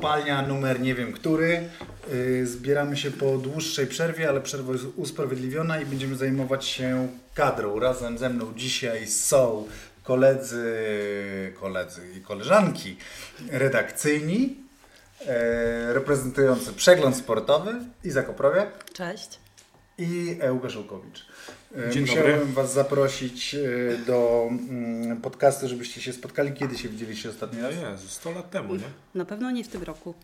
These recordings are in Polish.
Kopalnia, numer nie wiem który. Y, Zbieramy się po dłuższej przerwie, ale przerwa jest usprawiedliwiona i będziemy zajmować się kadrą. Razem ze mną dzisiaj są koledzy, koledzy i koleżanki redakcyjni, e, reprezentujący przegląd sportowy Iza Koprowiak Cześć. i Łukasz Żółkowicz. E, Dzień Musiałem dobry. Was zaprosić e, do mm, podcastu, żebyście się spotkali. Kiedy się widzieliście ostatni raz? No Jezu, 100 lat temu, nie? Na pewno nie w tym roku.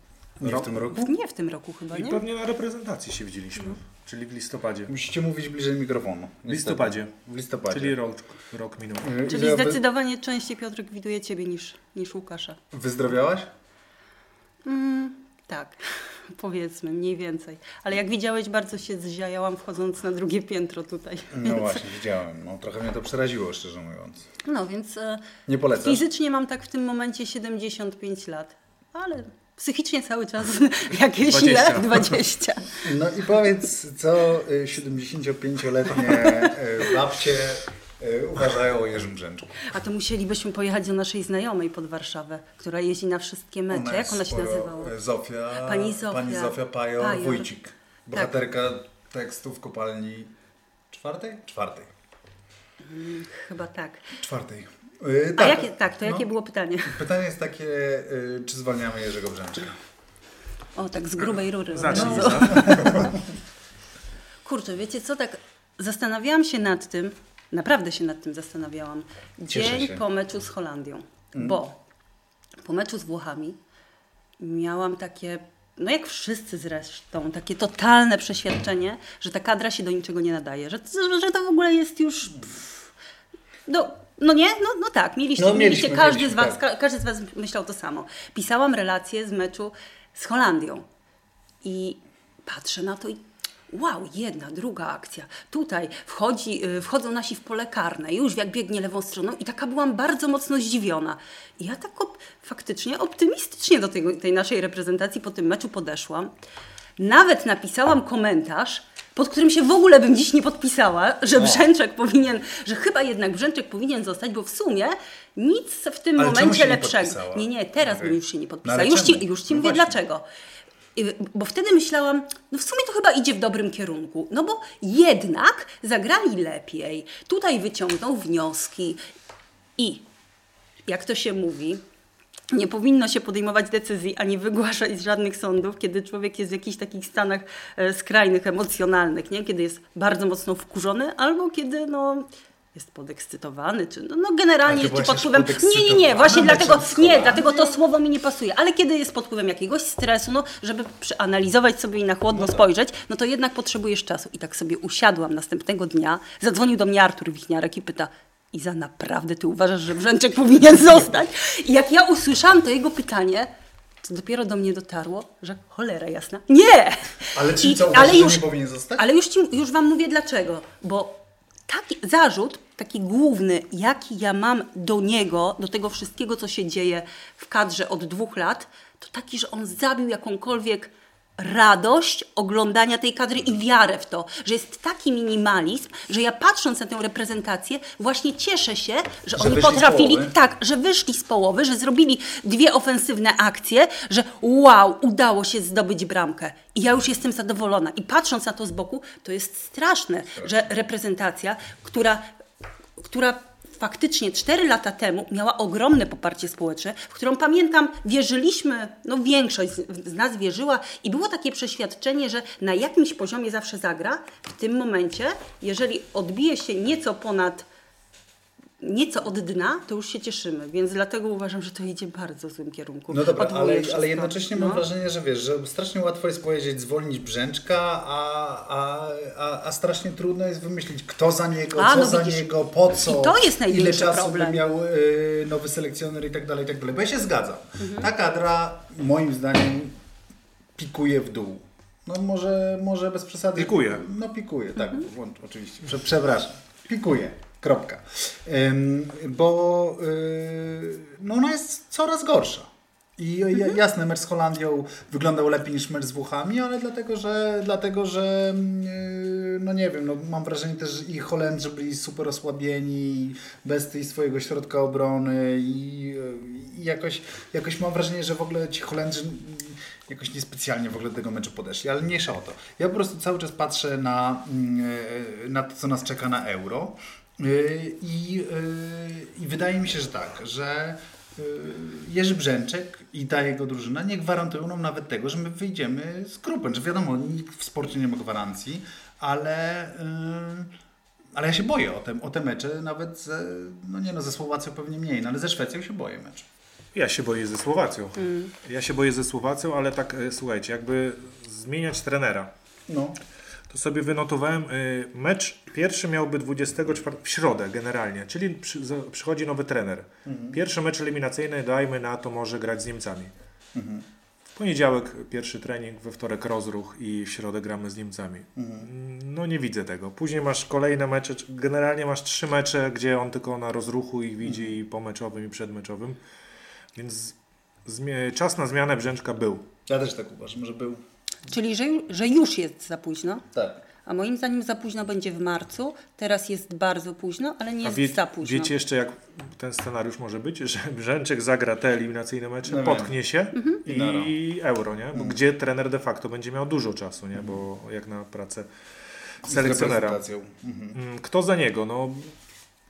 Nie w tym roku? Nie w tym roku chyba, I nie? pewnie na reprezentacji się widzieliśmy, czyli w listopadzie. Musicie mówić bliżej mikrofonu. W listopadzie, W listopadzie. czyli rok, rok minął. Y, Czyli zdecydowanie częściej Piotrek widuje Ciebie niż, niż Łukasza. wy- Wyzdrowiałaś? Mm, tak, powiedzmy, mniej więcej. Ale jak widziałeś, bardzo się zziajałam wchodząc na drugie piętro tutaj. No właśnie, widziałem. No, trochę mnie to przeraziło, szczerze mówiąc. No więc e, Nie polecam. fizycznie mam tak w tym momencie 75 lat, ale psychicznie cały czas jakieś 20. ile? 20. No i powiedz, co y, 75-letnie y, babcie y, uważają o Jerzym Brzęczku. A to musielibyśmy pojechać do naszej znajomej pod Warszawę, która jeździ na wszystkie mecze. Jak ona się nazywała? y, Zofia. Pani Zofia. Pani Zofia Pajor, Pajor. Wójcik. Bohaterka tekstu w kopalni czwartej? Czwartej. Chyba tak. Czwartej. Y, A jakie, tak, to no. jakie było pytanie? Pytanie jest takie, y, czy zwalniamy Jerzego Brzęczka? O, tak z grubej rury. Zacznij, No. Kurczę, wiecie co, tak zastanawiałam się nad tym, naprawdę się nad tym zastanawiałam, dzień. Mm. po meczu z Holandią, bo po meczu z Włochami miałam takie, no jak wszyscy zresztą, takie totalne przeświadczenie, że ta kadra się do niczego nie nadaje, że, że to w ogóle jest już... Pff, no, no nie? No, no tak, mieliście, No, mieliście, mieliśmy, każdy mieliśmy, z was, tak. ka- każdy z was myślał to samo. Pisałam relacje z meczu z Holandią. I patrzę na to i wow, jedna, druga akcja. Tutaj wchodzi, y, wchodzą nasi w pole karne, już jak biegnie lewą stroną i taka byłam bardzo mocno zdziwiona. I ja tak op- faktycznie optymistycznie do tego, tej naszej reprezentacji po tym meczu podeszłam. Nawet napisałam komentarz, pod którym się w ogóle bym dziś nie podpisała, że Brzęczek powinien, że chyba jednak Brzęczek powinien zostać, bo w sumie nic w tym Ale momencie nie lepszego. podpisała? Nie, nie, teraz Okej. bym już się nie No podpisała. ale już, ci, już ci No mówię właśnie. dlaczego. Bo wtedy myślałam, no w sumie to chyba idzie w dobrym kierunku. No bo jednak zagrali lepiej. Tutaj wyciągną wnioski. I jak to się mówi, nie powinno się podejmować decyzji ani wygłaszać żadnych sądów, kiedy człowiek jest w jakichś takich stanach e, skrajnych, emocjonalnych, nie? kiedy jest bardzo mocno wkurzony, albo kiedy no, jest podekscytowany, czy no, no Ale generalnie czy pod wpływem. Nie, nie, nie, właśnie podekscytowana dlatego, nie, dlatego to słowo mi nie pasuje, ale kiedy jest pod wpływem jakiegoś stresu, no, żeby przeanalizować sobie i na chłodno spojrzeć, no to jednak potrzebujesz czasu. I tak sobie usiadłam następnego dnia, zadzwonił do mnie Artur Wichniarek i pyta, Iza, naprawdę ty uważasz, że Brzęczek powinien zostać? I jak ja usłyszałam to jego pytanie, to dopiero do mnie dotarło, że cholera jasna, nie! Ale czyli I- co, uważasz, że nie powinien zostać? Ale już, ci, już wam mówię dlaczego. Bo taki zarzut, taki główny, jaki ja mam do niego, do tego wszystkiego, co się dzieje w kadrze od dwóch lat, to taki, że on zabił jakąkolwiek radość oglądania tej kadry i wiarę w to, że jest taki minimalizm, że ja patrząc na tę reprezentację właśnie cieszę się, że, Że oni potrafili, tak, że wyszli z połowy, że zrobili dwie ofensywne akcje, że wow, udało się zdobyć bramkę. I ja już jestem zadowolona. I patrząc na to z boku, to jest straszne, że reprezentacja, która, która faktycznie 4 lata temu miała ogromne poparcie społeczne, w którą pamiętam, wierzyliśmy, no większość z, nas wierzyła i było takie przeświadczenie, że na jakimś poziomie zawsze zagra. W tym momencie, jeżeli odbije się nieco ponad nieco od dna, to już się cieszymy, więc dlatego uważam, że to idzie w bardzo złym kierunku. No dobra, Odwołuję ale, wszystko. ale jednocześnie mam No. wrażenie, że wiesz, że strasznie łatwo jest powiedzieć zwolnić Brzęczka, a, a, a, a strasznie trudno jest wymyślić kto za niego, A, co no za widzisz. niego, po co, I to jest ile czasu problem. by miał y, nowy selekcjoner i tak dalej, i tak dalej. Bo ja się zgadzam. Mhm. Ta kadra moim zdaniem pikuje w dół. No może, może bez przesady. Pikuje. No pikuje, tak, Mhm. włącz, oczywiście. Prze, przepraszam. Pikuje. Kropka. Bo yy, no ona jest coraz gorsza. I Mhm. jasne, mecz z Holandią wyglądał lepiej niż mecz z Włochami, ale dlatego, że, dlatego, że yy, no nie wiem, no mam wrażenie też, że i Holendrzy byli super osłabieni, bez tej swojego środka obrony i, i jakoś, jakoś mam wrażenie, że w ogóle ci Holendrzy mm, jakoś niespecjalnie w ogóle do tego meczu podeszli, ale mniejsza o to. Ja po prostu cały czas patrzę na, mm, e, na to, co nas czeka na Euro y, i, y, i wydaje mi się, że tak, że y, Jerzy Brzęczek i ta jego drużyna nie gwarantują nam nawet tego, że my wyjdziemy z grupy. Że wiadomo, nikt w sporcie nie ma gwarancji, ale, y, ale ja się boję o te, o te mecze, nawet ze, no nie no, ze Słowacją pewnie mniej, no ale ze Szwecją się boję mecz. Ja się boję ze Słowacją. Ja się boję ze Słowacją, ale tak e, słuchajcie, jakby zmieniać trenera. No. To sobie wynotowałem, y, mecz pierwszy miałby 24 w środę generalnie, czyli przy, przychodzi nowy trener. Pierwszy mecz eliminacyjny, dajmy na to, może grać z Niemcami. W poniedziałek pierwszy trening, we wtorek rozruch i w środę gramy z Niemcami. No nie widzę tego. Później masz kolejne mecze, generalnie masz trzy mecze, gdzie on tylko na rozruchu ich widzi i pomeczowym i przedmeczowym. Więc czas na zmianę Brzęczka był. Ja też tak uważam, że był. Czyli, że, że już jest za późno. Tak. A moim zdaniem za późno będzie w marcu. Teraz jest bardzo późno, ale nie jest wie, za późno. wiecie jeszcze, jak ten scenariusz może być? Że Brzęczek zagra te eliminacyjne mecze, No potknie się Mhm. i euro, nie? Bo gdzie trener de facto będzie miał dużo czasu, nie? Bo jak na pracę selekcjonera. Mhm. Mm, Kto za niego? No,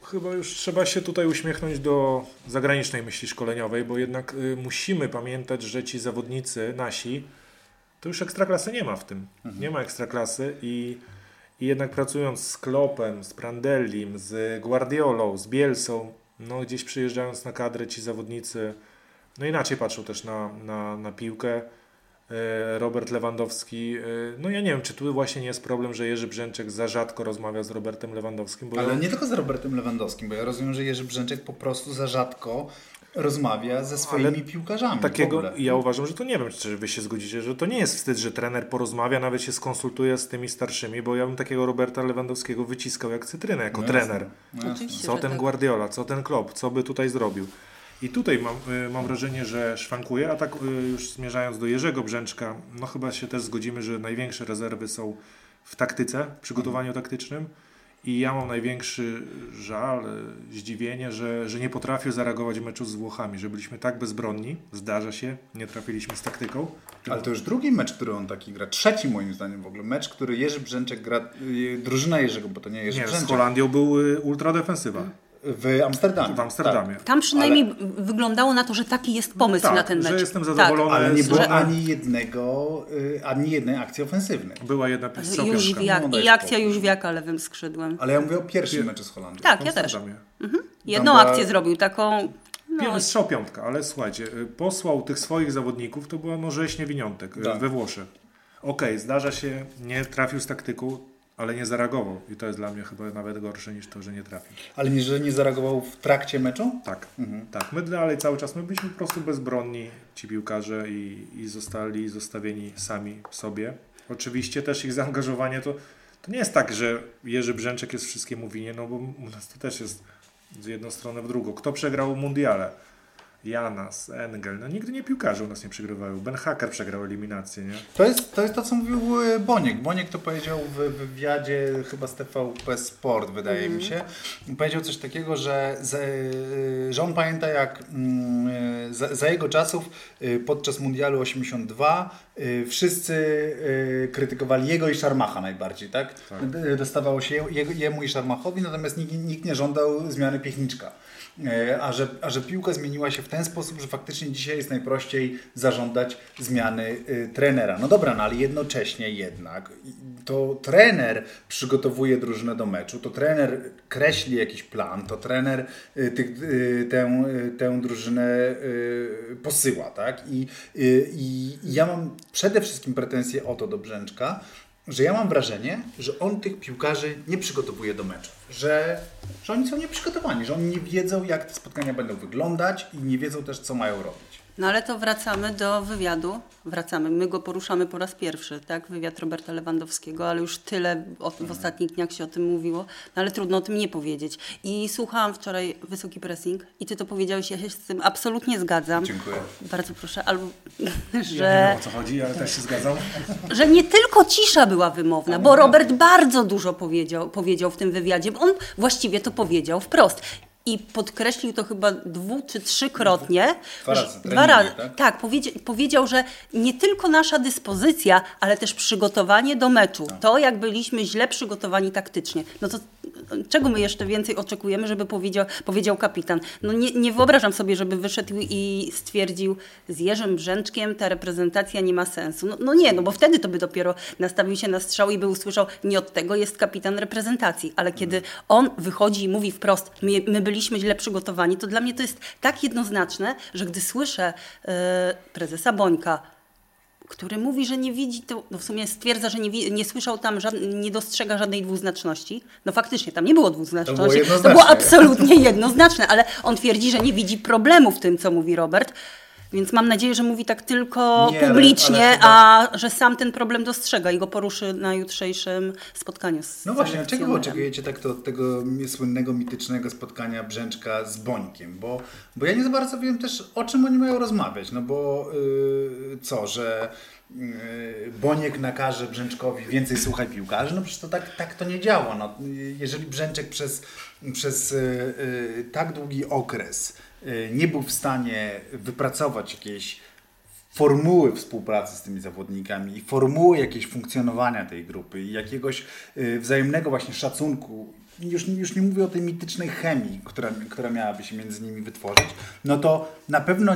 chyba już trzeba się tutaj uśmiechnąć do zagranicznej myśli szkoleniowej, bo jednak y, musimy pamiętać, że ci zawodnicy nasi, to już ekstraklasy nie ma w tym. Nie ma ekstraklasy i, i jednak pracując z Klopem, z Prandellim, z Guardiolą, z Bielsą, no gdzieś przyjeżdżając na kadrę ci zawodnicy, no inaczej patrzą też na, na, na piłkę. E, Robert Lewandowski, e, no ja nie wiem, czy tu właśnie nie jest problem, że Jerzy Brzęczek za rzadko rozmawia z Robertem Lewandowskim, Ale ja- nie tylko z Robertem Lewandowskim, bo ja rozumiem, że Jerzy Brzęczek po prostu za rzadko rozmawia ze swoimi Ale piłkarzami. takiego, ja uważam, że to nie wiem, czy wy się zgodzicie, że to nie jest wstyd, że trener porozmawia, nawet się skonsultuje z tymi starszymi, bo ja bym takiego Roberta Lewandowskiego wyciskał jak cytrynę, jako No trener. No Co ten tak. Guardiola, co ten Klopp, co by tutaj zrobił. I tutaj mam, y, mam wrażenie, że szwankuje, a tak y, już zmierzając do Jerzego Brzęczka, no chyba się też zgodzimy, że największe rezerwy są w taktyce, w przygotowaniu taktycznym i ja mam największy żal, y, zdziwienie, że, że nie potrafił zareagować w meczu z Włochami, że byliśmy tak bezbronni, zdarza się, nie trafiliśmy z taktyką. Ale to już drugi mecz, który on taki gra. Trzeci moim zdaniem w ogóle. Mecz, który Jerzy Brzęczek gra, y, drużyna Jerzego, bo to nie Jerzy Nie, z Brzęczek. Holandią był y, ultradefensywa W Amsterdamie. w Amsterdamie. Tam przynajmniej wyglądało na to, że taki jest pomysł Tak, na ten że mecz. jestem zadowolony. Ale nie było że- ani jednego, y, ani jednej akcji ofensywnej. Była jedna Tak. Jóźwiak, No, I akcja. Jóźwiaka lewym skrzydłem. Ale ja mówię o pierwszym meczu z Holandią. Tak, ja też. Amsterdamie. Jedną była- akcję zrobił, taką... No, strzał piątka, ale słuchajcie, y, posłał tych swoich zawodników, to była no rzeź niewiniątek y, Tak. we Włoszech. Okej, zdarza się, nie trafił z taktyką, ale nie zareagował. I to jest dla mnie chyba nawet gorsze niż to, że nie trafił. Ale nie, że nie zareagował w trakcie meczu? Tak, Mhm. tak. My dalej cały czas, my byliśmy po prostu bezbronni, ci piłkarze i, i zostali zostawieni sami sobie. Oczywiście też ich zaangażowanie to, to nie jest tak, że Jerzy Brzęczek jest wszystkiemu winien, no bo u nas to też jest z jedną stronę w drugą. Kto przegrał mundiale? Janas, Engel, no nigdy nie piłkarze u nas nie przegrywają. Ben Hacker przegrał eliminację, nie? To jest, to jest to, co mówił y, Boniek. Boniek to powiedział w wywiadzie chyba z TVP Sport, wydaje mi się. Powiedział coś takiego, że, y, że on pamięta jak mm, y, za, za jego czasów podczas Mundialu 82 y, wszyscy krytykowali jego i Szarmacha najbardziej, tak? Y, Dostawało się jego, jemu i Szarmachowi, natomiast nikt, nikt nie żądał zmiany Piechniczka. E, A że, a że piłka zmieniła się w ten sposób, że faktycznie dzisiaj jest najprościej zażądać zmiany y, trenera. No dobra, no ale jednocześnie jednak i- to trener przygotowuje drużynę do meczu, to trener kreśli jakiś plan, to trener y, tych, y, tę, tę drużynę posyła, tak? I, y, I ja mam przede wszystkim pretensje o to do Brzęczka, że ja mam wrażenie, że on tych piłkarzy nie przygotowuje do meczu. Że, że oni są nieprzygotowani, że oni nie wiedzą, jak te spotkania będą wyglądać i nie wiedzą też, co mają robić. No ale to wracamy do wywiadu. Wracamy. My go poruszamy po raz pierwszy, tak? Wywiad Roberta Lewandowskiego, ale już tyle o, w ostatnich dniach się o tym mówiło. No ale trudno o tym nie powiedzieć. I słuchałam wczoraj Wysoki Pressing i ty to powiedziałeś, ja się z tym absolutnie zgadzam. Dziękuję. Bardzo proszę, albo Ja nie że, wiem o co chodzi, ale też się zgadzam. że nie tylko cisza była wymowna, bo Robert bardzo dużo powiedział, powiedział w tym wywiadzie, bo on właściwie to powiedział wprost. I podkreślił to chyba dwu czy trzykrotnie. Dwa razy, Dwa razy. tak? Tak, powiedzia powiedział, że nie tylko nasza dyspozycja, ale też przygotowanie do meczu. Tak. To, jak byliśmy źle przygotowani taktycznie. No to czego my jeszcze więcej oczekujemy, żeby powiedział, powiedział kapitan? No nie, nie wyobrażam sobie, żeby wyszedł i stwierdził z Jerzym Brzęczkiem ta reprezentacja nie ma sensu. No, no nie, no bo wtedy to by dopiero nastawił się na strzał i by usłyszał, nie od tego jest kapitan reprezentacji. Ale kiedy on wychodzi i mówi wprost, my, my byliśmy źle przygotowani, to dla mnie to jest tak jednoznaczne, że gdy słyszę e, prezesa Bońka, który mówi, że nie widzi, to no w sumie stwierdza, że nie, nie słyszał tam, nie dostrzega żadnej dwuznaczności. No faktycznie, tam nie było dwuznaczności. To było to było absolutnie jednoznaczne, ale on twierdzi, że nie widzi problemu w tym, co mówi Robert. Więc mam nadzieję, że mówi tak tylko Nie, ale- publicznie, ale chyba- a że sam ten problem dostrzega i go poruszy na jutrzejszym spotkaniu z No właśnie, czego oczekujecie tak to od tego słynnego, mitycznego spotkania Brzęczka z Bońkiem? Bo, bo ja nie za bardzo wiem też, o czym oni mają rozmawiać. No bo yy, co, że yy, Boniek nakaże Brzęczkowi więcej słuchaj piłkarzy? No przecież to tak, tak to nie działa. No, jeżeli Brzęczek przez, przez yy, yy, tak długi okres nie był w stanie wypracować jakiejś formuły współpracy z tymi zawodnikami i formuły jakieś funkcjonowania tej grupy i jakiegoś y, wzajemnego właśnie szacunku, już, już nie mówię o tej mitycznej chemii, która, która miałaby się między nimi wytworzyć, no to na pewno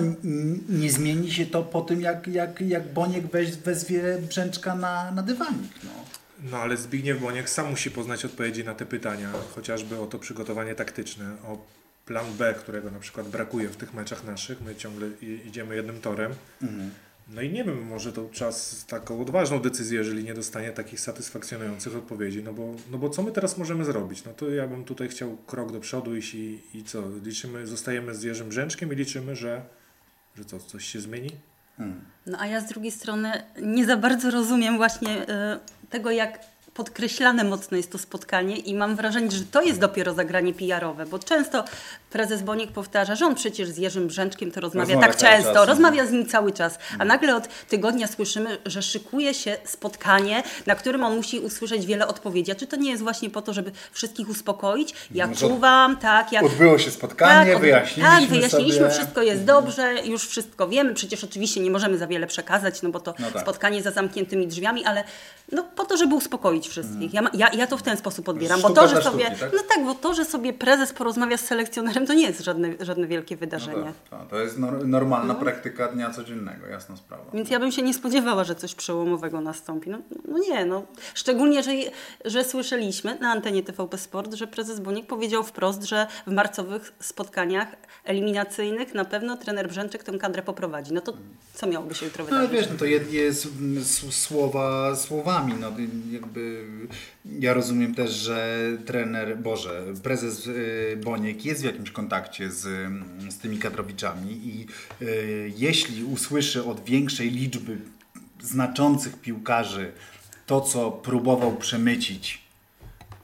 nie zmieni się to po tym, jak, jak, jak Boniek weź, wezwie Brzęczka na, na dywanik. No. No ale Zbigniew Boniek sam musi poznać odpowiedzi na te pytania, chociażby o to przygotowanie taktyczne, o plan B, którego na przykład brakuje w tych meczach naszych. My ciągle idziemy jednym torem. No i nie wiem, może to czas taką odważną decyzję, jeżeli nie dostanie takich satysfakcjonujących odpowiedzi, no bo, no bo co my teraz możemy zrobić? No to ja bym tutaj chciał krok do przodu iść i, i co? Liczymy, zostajemy z Jerzym Brzęczkiem i liczymy, że, że co, coś się zmieni? No a ja z drugiej strony nie za bardzo rozumiem właśnie e, tego, jak podkreślane mocno jest to spotkanie i mam wrażenie, że to jest dopiero zagranie PR-owe, bo często prezes Boniek powtarza, że on przecież z Jerzym Brzęczkiem to rozmawia, Rozmawia tak często, czas, rozmawia z nim cały czas, a nagle od tygodnia słyszymy, że szykuje się spotkanie, na którym on musi usłyszeć wiele odpowiedzi. A czy to nie jest właśnie po to, żeby wszystkich uspokoić? Ja Może czuwam, tak, ja... Odbyło się spotkanie, od- wyjaśniliśmy Tak, wyjaśniliśmy, sobie. wszystko jest dobrze, już wszystko wiemy. Przecież oczywiście nie możemy za wiele przekazać, no bo to No tak. spotkanie za zamkniętymi drzwiami, ale no po to, żeby uspokoić wszystkich. Ja, ma- ja, ja to w ten sposób odbieram, bo to, że sobie, sztuki, tak? no tak, bo to, że sobie prezes porozmawia z selekcjonerem, to nie jest żadne, żadne wielkie wydarzenie. No tak, to jest nor- normalna praktyka dnia codziennego, jasna sprawa. Więc ja bym się nie spodziewała, że coś przełomowego nastąpi. No, no nie, no. Szczególnie, że, że słyszeliśmy na antenie TVP Sport, że prezes Boniek powiedział wprost, że w marcowych spotkaniach eliminacyjnych na pewno trener Brzęczek tę kadrę poprowadzi. No to co miałoby się jutro No wydarzyć? wiesz, no to jest mm, słowa słowami. No, jakby ja rozumiem też, że trener, Boże, prezes y, Boniek jest w jakimś kontakcie z, z tymi kadrowiczami i y, jeśli usłyszy od większej liczby znaczących piłkarzy to, co próbował przemycić,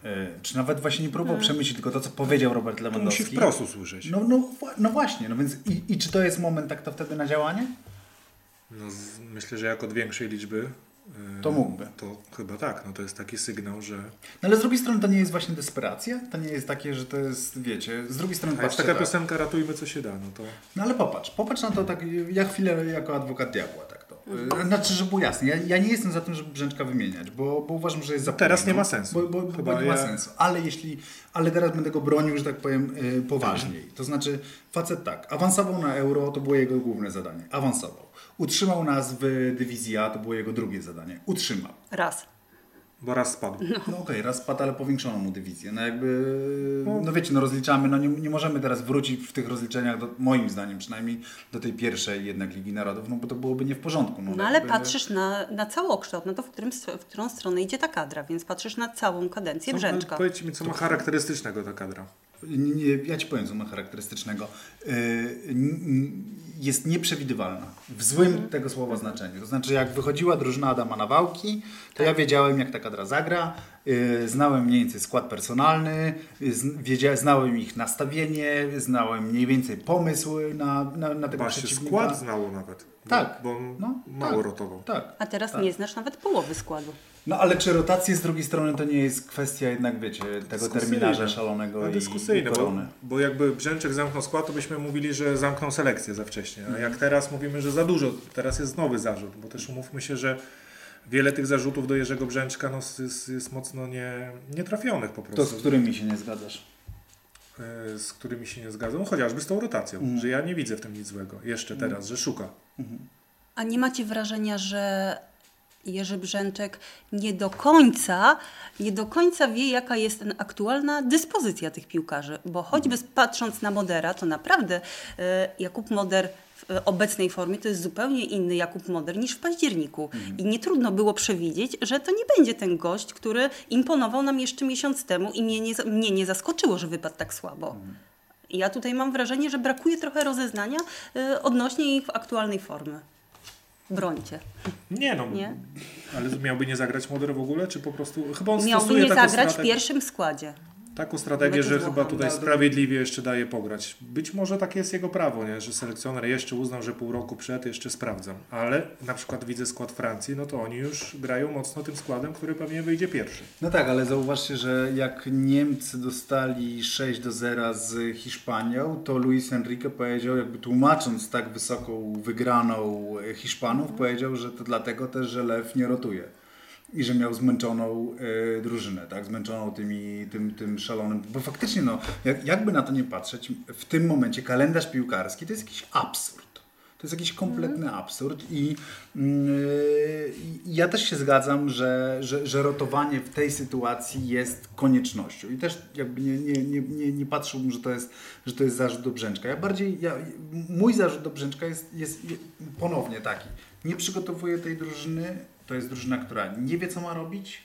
y, czy nawet właśnie nie próbował przemycić, tylko to, co powiedział Robert To Lewandowski. musi wprost usłyszeć. No, no, no właśnie, no więc i, i czy to jest moment tak to wtedy na działanie? No, z, myślę, że jak od większej liczby. Yy, To mógłby. To chyba tak, no to jest taki sygnał, że. No ale z drugiej strony to nie jest właśnie desperacja? To nie jest takie, że to jest, wiecie, z drugiej strony A jest taka tak. piosenka Ratujmy co się da, no to. No ale popatrz, popatrz na to tak, ja chwilę jako adwokat diabła tak to. Znaczy, żeby było jasne, ja, ja nie jestem za tym, żeby Brzęczka wymieniać, bo, bo uważam, że jest za Teraz późno. nie ma sensu. Bo, bo, Chyba bo nie ma ja- sensu. Ale jeśli, ale teraz będę go bronił, że tak powiem, yy, poważniej. To znaczy, facet tak, awansował na euro, to było jego główne zadanie. Awansował. Utrzymał nas w dywizji A, to było jego drugie zadanie. Utrzymał. Raz. Bo raz spadł. No okej, raz spadł, ale powiększono mu dywizję. No jakby, no wiecie, no rozliczamy, no nie, nie możemy teraz wrócić w tych rozliczeniach, do, moim zdaniem przynajmniej, do tej pierwszej jednak Ligi Narodów, no bo to byłoby nie w porządku. No, No ale jakby- patrzysz na, na całokształt, na to, w, którym, w którą stronę idzie ta kadra, więc patrzysz na całą kadencję Co, Brzęczka. ale powiedzcie mi, co ma charakterystycznego ta kadra. Nie, nie, ja Ci powiem, co ma charakterystycznego. Jest nieprzewidywalna. W złym tego słowa znaczeniu. To znaczy, jak wychodziła drużyna Adama Nawałki, to ja wiedziałem, jak ta kadra zagra. Y, znałem mniej więcej skład personalny, y, znałem ich nastawienie, znałem mniej więcej pomysł na, na, na tego przeciwnika. skład znało nawet. Bo, Tak. Bo on No, mało tak, rotował. Tak. A teraz tak. nie znasz nawet połowy składu. No ale czy rotacje z drugiej strony to nie jest kwestia jednak, wiecie, tego Dyskusyjne. terminarza szalonego No, i, dyskusyjne, i bo, korony? bo jakby Brzęczek zamknął skład, to byśmy mówili, że zamknął selekcję za wcześnie. A Mhm. jak teraz mówimy, że za dużo, teraz jest nowy zarzut, bo też umówmy się, że wiele tych zarzutów do Jerzego Brzęczka no, jest, jest mocno nie, nietrafionych po To prostu. z którymi się nie zgadzasz? e, z którymi się nie zgadzam, no, chociażby z tą rotacją, Mhm. że ja nie widzę w tym nic złego. Jeszcze teraz, że szuka. A nie macie wrażenia, że Jerzy Brzęczek nie do końca, nie do końca wie, jaka jest aktualna dyspozycja tych piłkarzy? Bo choćby patrząc na Modera, to naprawdę e, Jakub Moder w obecnej formie to jest zupełnie inny Jakub Moder niż w październiku. I nie trudno było przewidzieć, że to nie będzie ten gość, który imponował nam jeszcze miesiąc temu i mnie nie, mnie nie zaskoczyło, że wypadł tak słabo. I Ja tutaj mam wrażenie, że brakuje trochę rozeznania e, odnośnie ich aktualnej formy. Brońcie. Nie no, Nie? ale miałby nie zagrać Moder w ogóle, czy po prostu... Chyba on Miałby nie zagrać w pierwszym składzie. Taką strategię, że chyba tutaj sprawiedliwie jeszcze daje pograć. Być może takie jest jego prawo, nie? że selekcjoner jeszcze uznał, że pół roku przed jeszcze sprawdzam. Ale na przykład widzę skład Francji, no to oni już grają mocno tym składem, który pewnie wyjdzie pierwszy. No tak, ale zauważcie, że jak Niemcy dostali 6 do 0 z Hiszpanią, to Luis Enrique powiedział, jakby tłumacząc tak wysoką wygraną Hiszpanów, powiedział, że to dlatego też, że Lew nie rotuje. I że miał zmęczoną e, drużynę, tak? Zmęczoną tymi, tym, tym szalonym. Bo faktycznie, no, jak, jakby na to nie patrzeć, w tym momencie kalendarz piłkarski to jest jakiś absurd. To jest jakiś kompletny absurd i, yy, ja też się zgadzam, że, że, że rotowanie w tej sytuacji jest koniecznością. I też jakby nie, nie, nie, nie, nie patrzyłbym, że to, jest, że to jest zarzut do Brzęczka. Ja bardziej, ja, mój zarzut do Brzęczka jest, jest ponownie taki. Nie przygotowuje tej drużyny. To jest drużyna, która nie wie, co ma robić.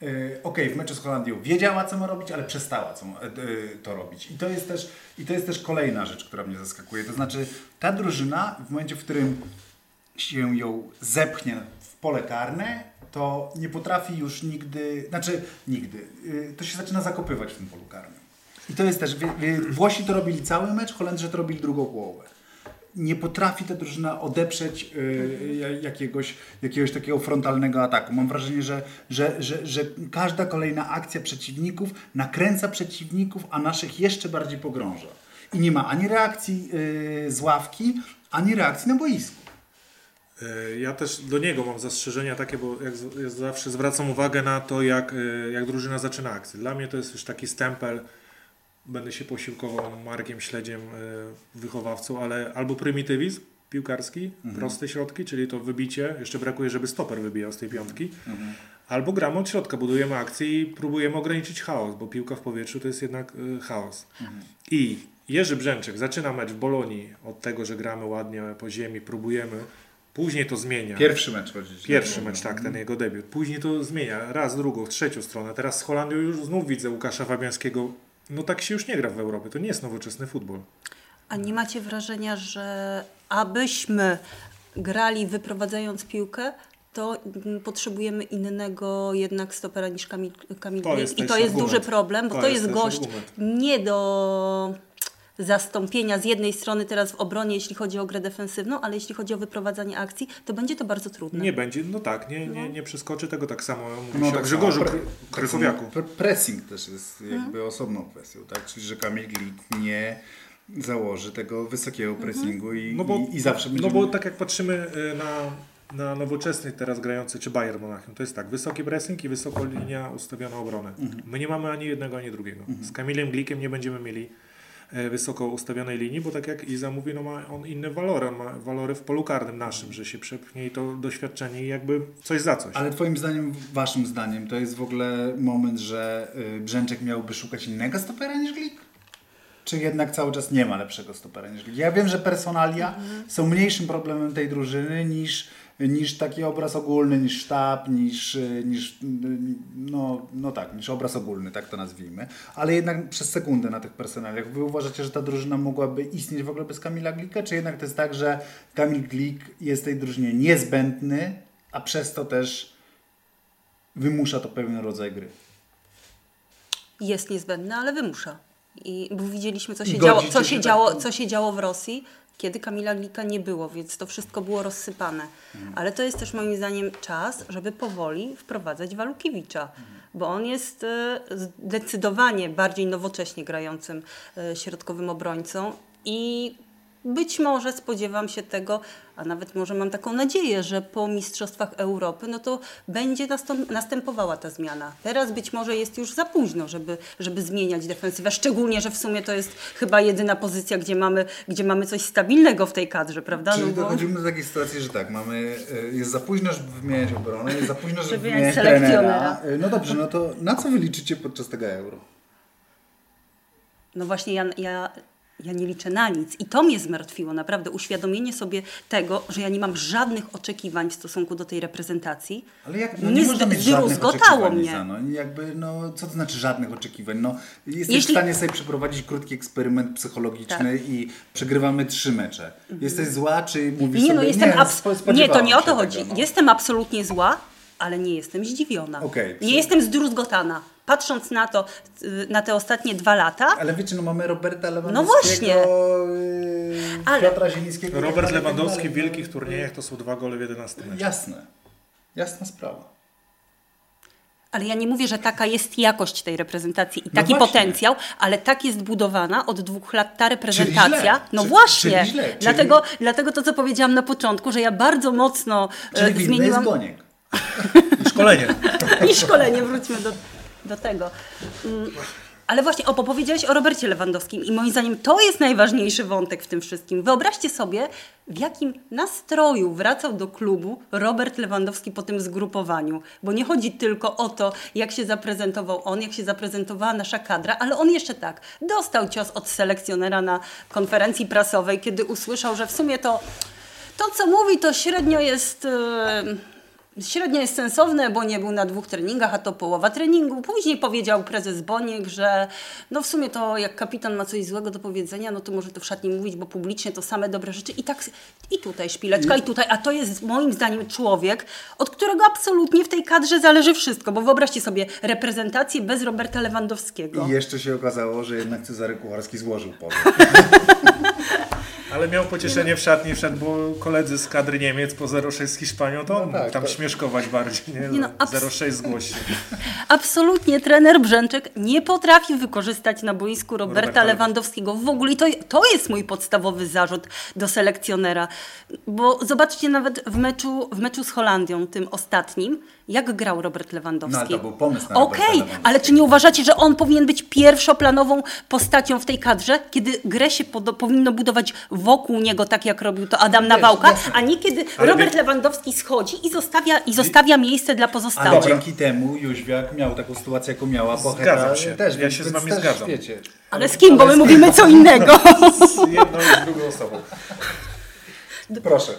Yy, Okej, w meczu z Holandią wiedziała, co ma robić, ale przestała co, yy, to robić. I to, jest też, I to jest też kolejna rzecz, która mnie zaskakuje. To znaczy, ta drużyna, w momencie, w którym się ją zepchnie w pole karne, to nie potrafi już nigdy, znaczy nigdy, yy, to się zaczyna zakopywać w tym polu karnym. I to jest też, Włosi to robili cały mecz, Holendrzy to robili drugą połowę nie potrafi ta drużyna odeprzeć y, ja- jakiegoś, jakiegoś takiego frontalnego ataku. Mam wrażenie, że, że, że, że każda kolejna akcja przeciwników nakręca przeciwników, a naszych jeszcze bardziej pogrąża. I nie ma ani reakcji y, z ławki, ani reakcji na boisku. E, Ja też do niego mam zastrzeżenia takie, bo jak zawsze zwracam uwagę na to, jak, e, jak drużyna zaczyna akcję. Dla mnie to jest już taki stempel, będę się posiłkował Markiem Śledziem, e, wychowawcą, ale albo prymitywizm piłkarski, proste środki, czyli to wybicie, jeszcze brakuje, żeby stoper wybijał z tej piątki, albo gramy od środka, budujemy akcję i próbujemy ograniczyć chaos, bo piłka w powietrzu to jest jednak e, chaos. I Jerzy Brzęczek zaczyna mecz w Bolonii od tego, że gramy ładnie po ziemi, próbujemy, później to zmienia. Pierwszy mecz chodzi. Pierwszy mecz, tak, ten jego debiut. Później to zmienia, raz, drugą, trzecią stronę. Teraz z Holandią już znów widzę Łukasza Fabiańskiego. No tak się już nie gra w Europie, to nie jest nowoczesny futbol. A nie macie wrażenia, że abyśmy grali wyprowadzając piłkę, to potrzebujemy innego jednak stopera niż Kamil, Kamil To I to jest argument. duży problem, bo To to, jest jest, gość argument. nie do zastąpienia z jednej strony teraz w obronie, jeśli chodzi o grę defensywną, ale jeśli chodzi o wyprowadzanie akcji, to będzie to bardzo trudne. Nie będzie, no tak, nie, nie, nie przeskoczy tego tak samo. Mówi No, się o tak Grzegorzu Pre- Krychowiaku. pre- Pressing też jest jakby osobną kwestią, tak? Czyli, że Kamil Glik nie założy tego wysokiego pressingu i, No bo, i, i zawsze no będziemy... bo tak jak patrzymy y, na, na nowoczesny teraz grający, czy Bayern Monachium, to jest tak, wysoki pressing i wysoko linia ustawiona obronę. Mhm. My nie mamy ani jednego, ani drugiego. Z Kamilem Glikiem nie będziemy mieli e, wysoko ustawionej linii, bo tak jak Iza mówi, no ma on inne walory, on ma walory w polu karnym naszym, że się przepchnie i to doświadczenie i jakby coś za coś. Ale twoim zdaniem, waszym zdaniem, to jest w ogóle moment, że y, Brzęczek miałby szukać innego stopera niż Glik? Czy jednak cały czas nie ma lepszego stopera niż Glik? Ja wiem, że personalia są mniejszym problemem tej drużyny niż, niż taki obraz ogólny, niż sztab, niż, y, niż y, no, no tak, niż obraz ogólny, tak to nazwijmy. Ale jednak przez sekundę na tych personaliach. Wy uważacie, że ta drużyna mogłaby istnieć w ogóle bez Kamila Glika? Czy jednak to jest tak, że Kamil Glik jest tej drużynie niezbędny, a przez to też wymusza to pewien rodzaj gry. jest niezbędny, ale wymusza. I bo widzieliśmy, co się, działo, co, się tak działo, co się działo w Rosji, kiedy Kamila Glika nie było, więc to wszystko było rozsypane. Ale to jest też moim zdaniem czas, żeby powoli wprowadzać Walukiewicza, bo on jest e, zdecydowanie bardziej nowocześnie grającym e, środkowym obrońcą i być może spodziewam się tego, a nawet może mam taką nadzieję, że po Mistrzostwach Europy, no to będzie następowała ta zmiana. Teraz być może jest już za późno, żeby, żeby zmieniać defensywę, szczególnie, że w sumie to jest chyba jedyna pozycja, gdzie mamy, gdzie mamy coś stabilnego w tej kadrze, prawda? Czyli No bo- dochodzimy do takiej sytuacji, że tak, mamy, e, jest za późno, żeby wymieniać obronę, jest za późno, żeby, Żeby wymieniać selekcjonera. E, No dobrze, no to na co wy liczycie podczas tego euro? No właśnie, ja, ja, ja nie liczę na nic. I to mnie zmartwiło, naprawdę. Uświadomienie sobie tego, że ja nie mam żadnych oczekiwań w stosunku do tej reprezentacji. Ale jak, no nie Nie można mieć żadnych oczekiwań, mnie. Lisa, no, jakby, no, co to znaczy żadnych oczekiwań? No, jesteś Jeśli- w stanie sobie przeprowadzić krótki eksperyment psychologiczny Tak. i przegrywamy trzy mecze. Jesteś zła, czy mówisz Nie, sobie, no jestem nie, abs- nie, to nie o to chodzi. Tego, no. Jestem absolutnie zła, ale nie jestem zdziwiona. Okej. Nie jestem zdruzgotana. Patrząc na to, y, na te ostatnie dwa lata, Ale wiecie, no mamy Roberta Lewandowskiego, No właśnie. yy, Ale- Piotra Zielińskiego. tak Robert tak Lewandowski w wielkich turniejach to są dwa gole w 11 meczach. Jasne. Jasna sprawa. ale ja nie mówię, że taka jest jakość tej reprezentacji i No taki właśnie. potencjał, ale tak jest budowana od dwóch lat ta Czyli reprezentacja. źle. No Czy- właśnie. czyli źle. Czyli- Dlatego, dlatego to, co powiedziałam na początku, że ja bardzo mocno e, Czyli winny zmieniłam. jest Goniek. I szkolenie. I szkolenie, wróćmy do, do tego. Mm, Ale właśnie, o, bo powiedziałeś o Robercie Lewandowskim i moim zdaniem to jest najważniejszy wątek w tym wszystkim. Wyobraźcie sobie, w jakim nastroju wracał do klubu Robert Lewandowski po tym zgrupowaniu. Bo nie chodzi tylko o to, jak się zaprezentował on, jak się zaprezentowała nasza kadra, ale on jeszcze tak, dostał cios od selekcjonera na konferencji prasowej, kiedy usłyszał, że w sumie to to, co mówi, to średnio jest... Średnio jest sensowne, bo nie był na dwóch treningach, a to połowa treningu. Później powiedział prezes Boniek, że no w sumie to jak kapitan ma coś złego do powiedzenia, no to może to w szatni mówić, bo publicznie to same dobre rzeczy. I tak i tutaj szpileczka, i tutaj. A to jest moim zdaniem człowiek, od którego absolutnie w tej kadrze zależy wszystko. Bo wyobraźcie sobie reprezentację bez Roberta Lewandowskiego. I jeszcze się okazało, że jednak Cezary Kucharski złożył pozew. Ale miał pocieszenie w szatni, wszedł, bo koledzy z kadry Niemiec po 0,6 z Hiszpanią, to on No tak, mógł tam to- śmieszkować bardziej. Nie? Nie no, abs- 0,6 zgłosi. Absolutnie trener Brzęczek nie potrafi wykorzystać na boisku Roberta, Roberta Lewandowskiego w ogóle. I to, to jest mój podstawowy zarzut do selekcjonera. Bo zobaczcie nawet w meczu, w meczu z Holandią, tym ostatnim, jak grał Robert Lewandowski. No, to był pomysł na Okej, Lewandowskiego. ale czy nie uważacie, że on powinien być pierwszoplanową postacią w tej kadrze, kiedy grę się pod, powinno budować wokół niego, tak jak robił to Adam Nawałka, jasne. a nie kiedy Ale Robert wie- Lewandowski schodzi i zostawia, i zostawia miejsce dla Ale pozostałych. dzięki temu Jóźwiak miał taką sytuację, jaką miała Pocheta Zgadzam się. też. Ja się z wami zgadzam. Wiecie. Ale z kim? Bo my mówimy co innego. Z jedną i z drugą osobą. Proszę.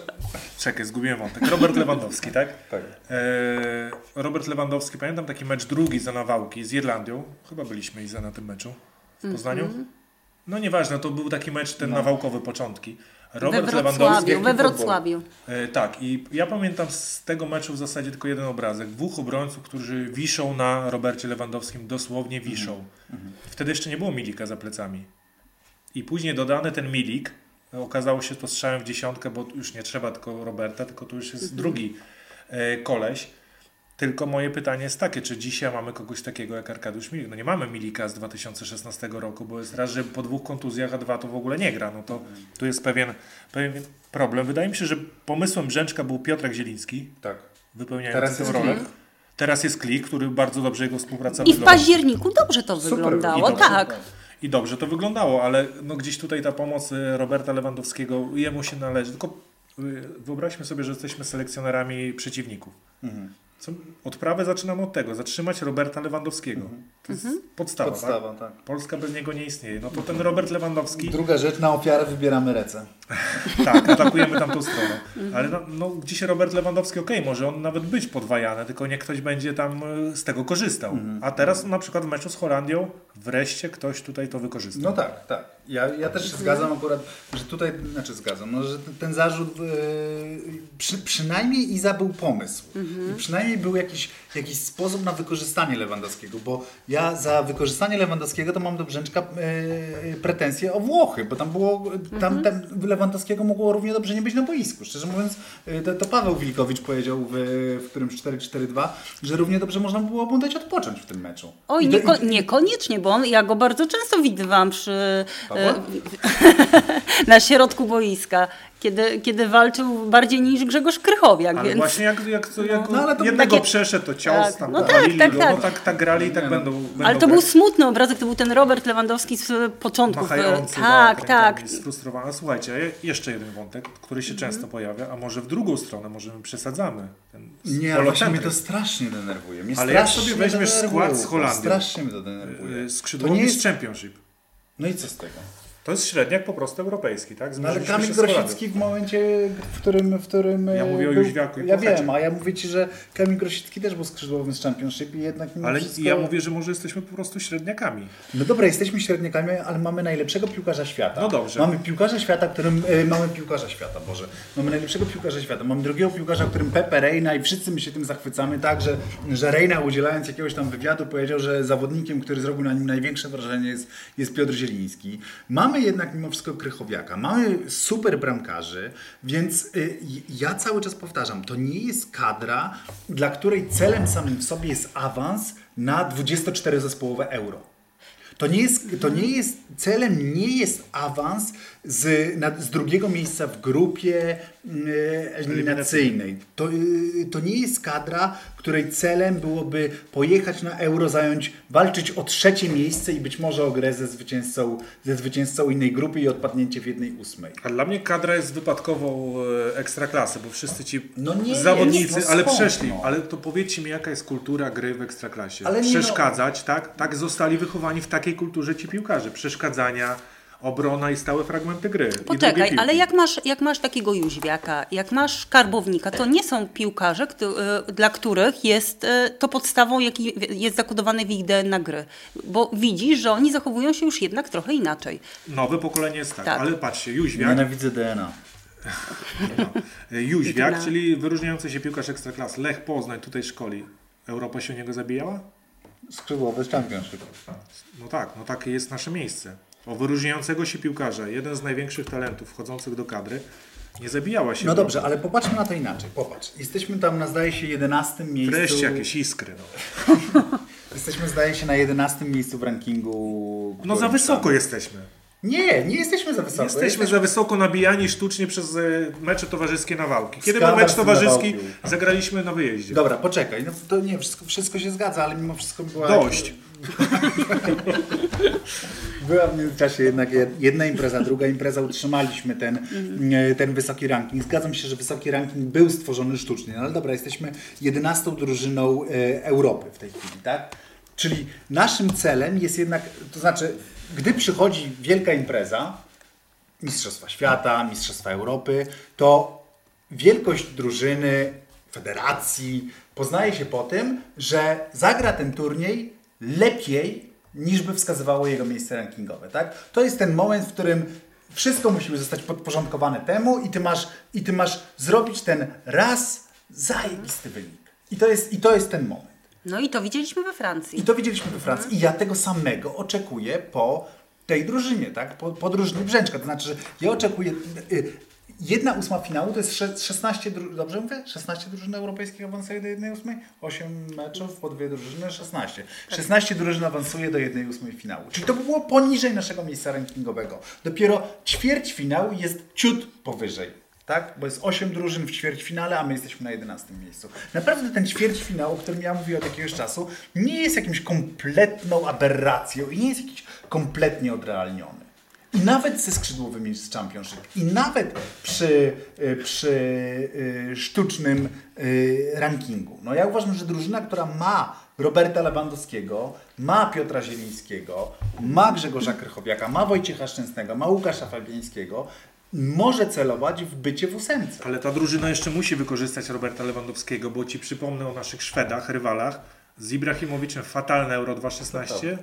Czekaj, zgubiłem wątek. Robert Lewandowski, tak? Tak. Eee, Robert Lewandowski, pamiętam taki mecz drugi za Nawałki z Irlandią. Chyba byliśmy i za na tym meczu w Poznaniu. No nieważne, to był taki mecz, ten nawałkowy początki. We Robert Wrocławiu, Lewandowski. we. Wrocławiu. E, tak, i ja pamiętam z tego meczu w zasadzie tylko jeden obrazek. Dwóch obrońców, którzy wiszą na Robercie Lewandowskim, dosłownie wiszą. Wtedy jeszcze nie było Milika za plecami. I później dodany ten Milik, e, okazało się to strzałem w dziesiątkę, bo już nie trzeba tylko Roberta, tylko tu już jest drugi e, koleś. Tylko moje pytanie jest takie, czy dzisiaj mamy kogoś takiego jak Arkadiusz Milik? No nie mamy Milika z 2016 roku, bo jest raz, że po dwóch kontuzjach, a dwa to w ogóle nie gra. No to tu jest pewien, pewien problem. Wydaje mi się, że pomysłem Brzęczka był Piotrek Zieliński, Tak. wypełniający Teraz tę jest rolę. Klik. Teraz jest Klik, który bardzo dobrze jego współpraca I w wygląda. październiku dobrze to Super wyglądało, wyglądało, tak. I dobrze to wyglądało, ale no gdzieś tutaj ta pomoc y, Roberta Lewandowskiego jemu się należy. Tylko y, wyobraźmy sobie, że jesteśmy selekcjonerami przeciwników. Mhm. Co, odprawę zaczynamy od tego, zatrzymać Roberta Lewandowskiego. To jest podstawa, Podstawa, Tak? tak. Polska bez niego nie istnieje. No to ten Robert Lewandowski, Druga rzecz, na ofiarę wybieramy ręce. tak, atakujemy tamtą stronę. Ale no, no gdzieś Robert Lewandowski, okej, może on nawet być podwajany, tylko nie ktoś będzie tam y, z tego korzystał. A teraz na przykład w meczu z Holandią wreszcie ktoś tutaj to wykorzystał. No tak, tak. Ja, ja też się zgadzam akurat, że tutaj, znaczy zgadzam, no, że ten, zarzut, yy, przy, przynajmniej Iza był pomysł. I przynajmniej był jakiś, jakiś sposób na wykorzystanie Lewandowskiego, bo ja za wykorzystanie Lewandowskiego to mam do Brzęczka yy, pretensje o Włochy, bo tam było, tam, tam Lewandowskiego mogło równie dobrze nie być na boisku. Szczerze mówiąc, yy, to, to Paweł Wilkowicz powiedział w, w którymś 4-4-2, że równie dobrze można było mu dać odpocząć w tym meczu. Oj, I to- nieko- i- niekoniecznie, bo on, ja go bardzo często widywałam przy, e, na środku boiska, kiedy, kiedy walczył bardziej niż Grzegorz Krychowiak, Ale więc... właśnie jak, jak, to, jak No, ale to jednego takie- przeszedł, to cios Tak, tam no tak, powalili tak, go, tak. no tak, tak grali i tak no. będą, będą Ale to był grać. smutny obrazek, to był ten Robert Lewandowski z początków. e, Machający Tak, tak, tak. Sfrustrowany. Słuchajcie, a je- jeszcze jeden wątek, który się często pojawia, a może w drugą stronę, może my przesadzamy. Ten Nie, ale właśnie mnie to strasznie denerwuje. Mnie Ale jak sobie weźmiesz skład z Holandii, Strasznie mnie to denerwuje. To Skrzydłowy nie jest jest... Championship. No i co z tego? To jest średniak po prostu europejski, tak? No ale Kamil. Grosicki w momencie, w którym... W którym Ja e, mówię o Jóźwiaku Ja Pochecie. wiem, a ja mówię Ci, że Kamil Grosicki też był skrzydłowym z Championship i jednak mimo Ale wszystko... ja mówię, że może jesteśmy po prostu średniakami. No dobra, jesteśmy średniakami, ale mamy najlepszego piłkarza świata. No dobrze. Mamy piłkarza świata, którym... E, mamy piłkarza świata, Boże. Mamy najlepszego piłkarza świata. Mamy drugiego piłkarza, którym Pepe Reina i wszyscy my się tym zachwycamy, tak, że, że Reina udzielając jakiegoś tam wywiadu powiedział, że zawodnikiem, który zrobił na nim największe wrażenie jest, jest Piotr Zieliński. Mamy jednak mimo wszystko Krychowiaka. Mamy super bramkarzy, więc y, ja cały czas powtarzam, to nie jest kadra, dla której celem samym w sobie jest awans na 24-zespołowe euro. To nie, jest, to nie jest, celem nie jest awans z, na, z drugiego miejsca w grupie e, eliminacyjnej. To, y, to nie jest kadra, której celem byłoby pojechać na euro, zająć, walczyć o trzecie miejsce i być może o grę ze zwycięzcą, ze zwycięzcą innej grupy i odpadnięcie w jednej ósmej. A dla mnie kadra jest wypadkową e, ekstraklasy, bo wszyscy ci No zawodnicy, jest, no ale przeszli. no? Ale to powiedzcie mi, jaka jest kultura gry w ekstraklasie? Ale no- Przeszkadzać, tak? Tak zostali wychowani w takiej kulturze ci piłkarze. Przeszkadzania, obrona i stałe fragmenty gry. Poczekaj, ale jak masz, jak masz takiego Jóźwiaka, jak masz Karbownika, to nie są piłkarze, któ- e, dla których jest e, to podstawą, jaki jest zakodowany w ich DNA gry. Bo widzisz, że oni zachowują się już jednak trochę inaczej. Nowe pokolenie jest tak, Tak. ale patrzcie, Jóźwiak, Nienawidzę DNA. Jóźwiak Jedna. czyli wyróżniający się piłkarz ekstraklas, Lech Poznań tutaj szkoli. Europa się o niego zabijała? Skrzydłowy z Championship. No tak, no takie jest nasze miejsce. O wyróżniającego się piłkarza, jeden z największych talentów wchodzących do kadry, nie zabijała się. No dobrze, ale popatrzmy na to inaczej. Popatrz. Jesteśmy tam na zdaje się 11 miejscu. Wreszcie jakieś iskry. No, Jesteśmy zdaje się na 11 miejscu w rankingu. no za wysoko tam- jesteśmy. Nie, nie jesteśmy za wysoko. Jesteśmy za wysoko nabijani sztucznie przez e, mecze towarzyskie na wałki. Kiedy był Skandal mecz z tym towarzyski, zagraliśmy na wyjeździe. Dobra, poczekaj. No to nie, wszystko, wszystko się zgadza, ale mimo wszystko była... Dość. Była w międzyczasie jednak jed- jedna impreza, druga impreza, utrzymaliśmy ten, e, ten wysoki ranking. Zgadzam się, że wysoki ranking był stworzony sztucznie, no ale dobra, jesteśmy 11 drużyną e, Europy w tej chwili, tak? Czyli naszym celem jest jednak, to znaczy, gdy przychodzi wielka impreza, Mistrzostwa Świata, Mistrzostwa Europy, to wielkość drużyny, federacji poznaje się po tym, że zagra ten turniej lepiej niż by wskazywało jego miejsce rankingowe. Tak? To jest ten moment, w którym wszystko musi zostać podporządkowane temu i ty masz, i ty masz zrobić ten raz zajebisty wynik. I to jest, i to jest ten moment. No i to widzieliśmy we I Francji. to widzieliśmy we Francji. I ja tego samego oczekuję po tej drużynie, tak? Po, po drużynie Brzęczka. To znaczy, że ja oczekuję... Jedna ósma finału to jest sze- 16, dru- dobrze mówię? 16 drużyn europejskich awansuje do jednej ósmej? 8 meczów po dwie drużyny, 16. 16 drużyn awansuje do jednej ósmej finału. Czyli to by było poniżej naszego miejsca rankingowego. Dopiero ćwierćfinał jest ciut powyżej. Tak? Bo jest 8 drużyn w ćwierćfinale, a my jesteśmy na 11 miejscu. Naprawdę ten ćwierćfinał, o którym ja mówię od jakiegoś czasu, nie jest jakimś kompletną aberracją i nie jest jakiś kompletnie odrealniony. I nawet ze skrzydłowymi z Championship, i nawet przy, y, przy y, sztucznym y, rankingu. No ja uważam, że drużyna, która ma Roberta Lewandowskiego, ma Piotra Zielińskiego, ma Grzegorza Krychowiaka, ma Wojciecha Szczęsnego, ma Łukasza Fabiańskiego, może celować w bycie w ósemce. Ale ta drużyna jeszcze musi wykorzystać Roberta Lewandowskiego, bo ci przypomnę o naszych Szwedach, rywalach. Z Ibrahimowiczem fatalne Euro 2016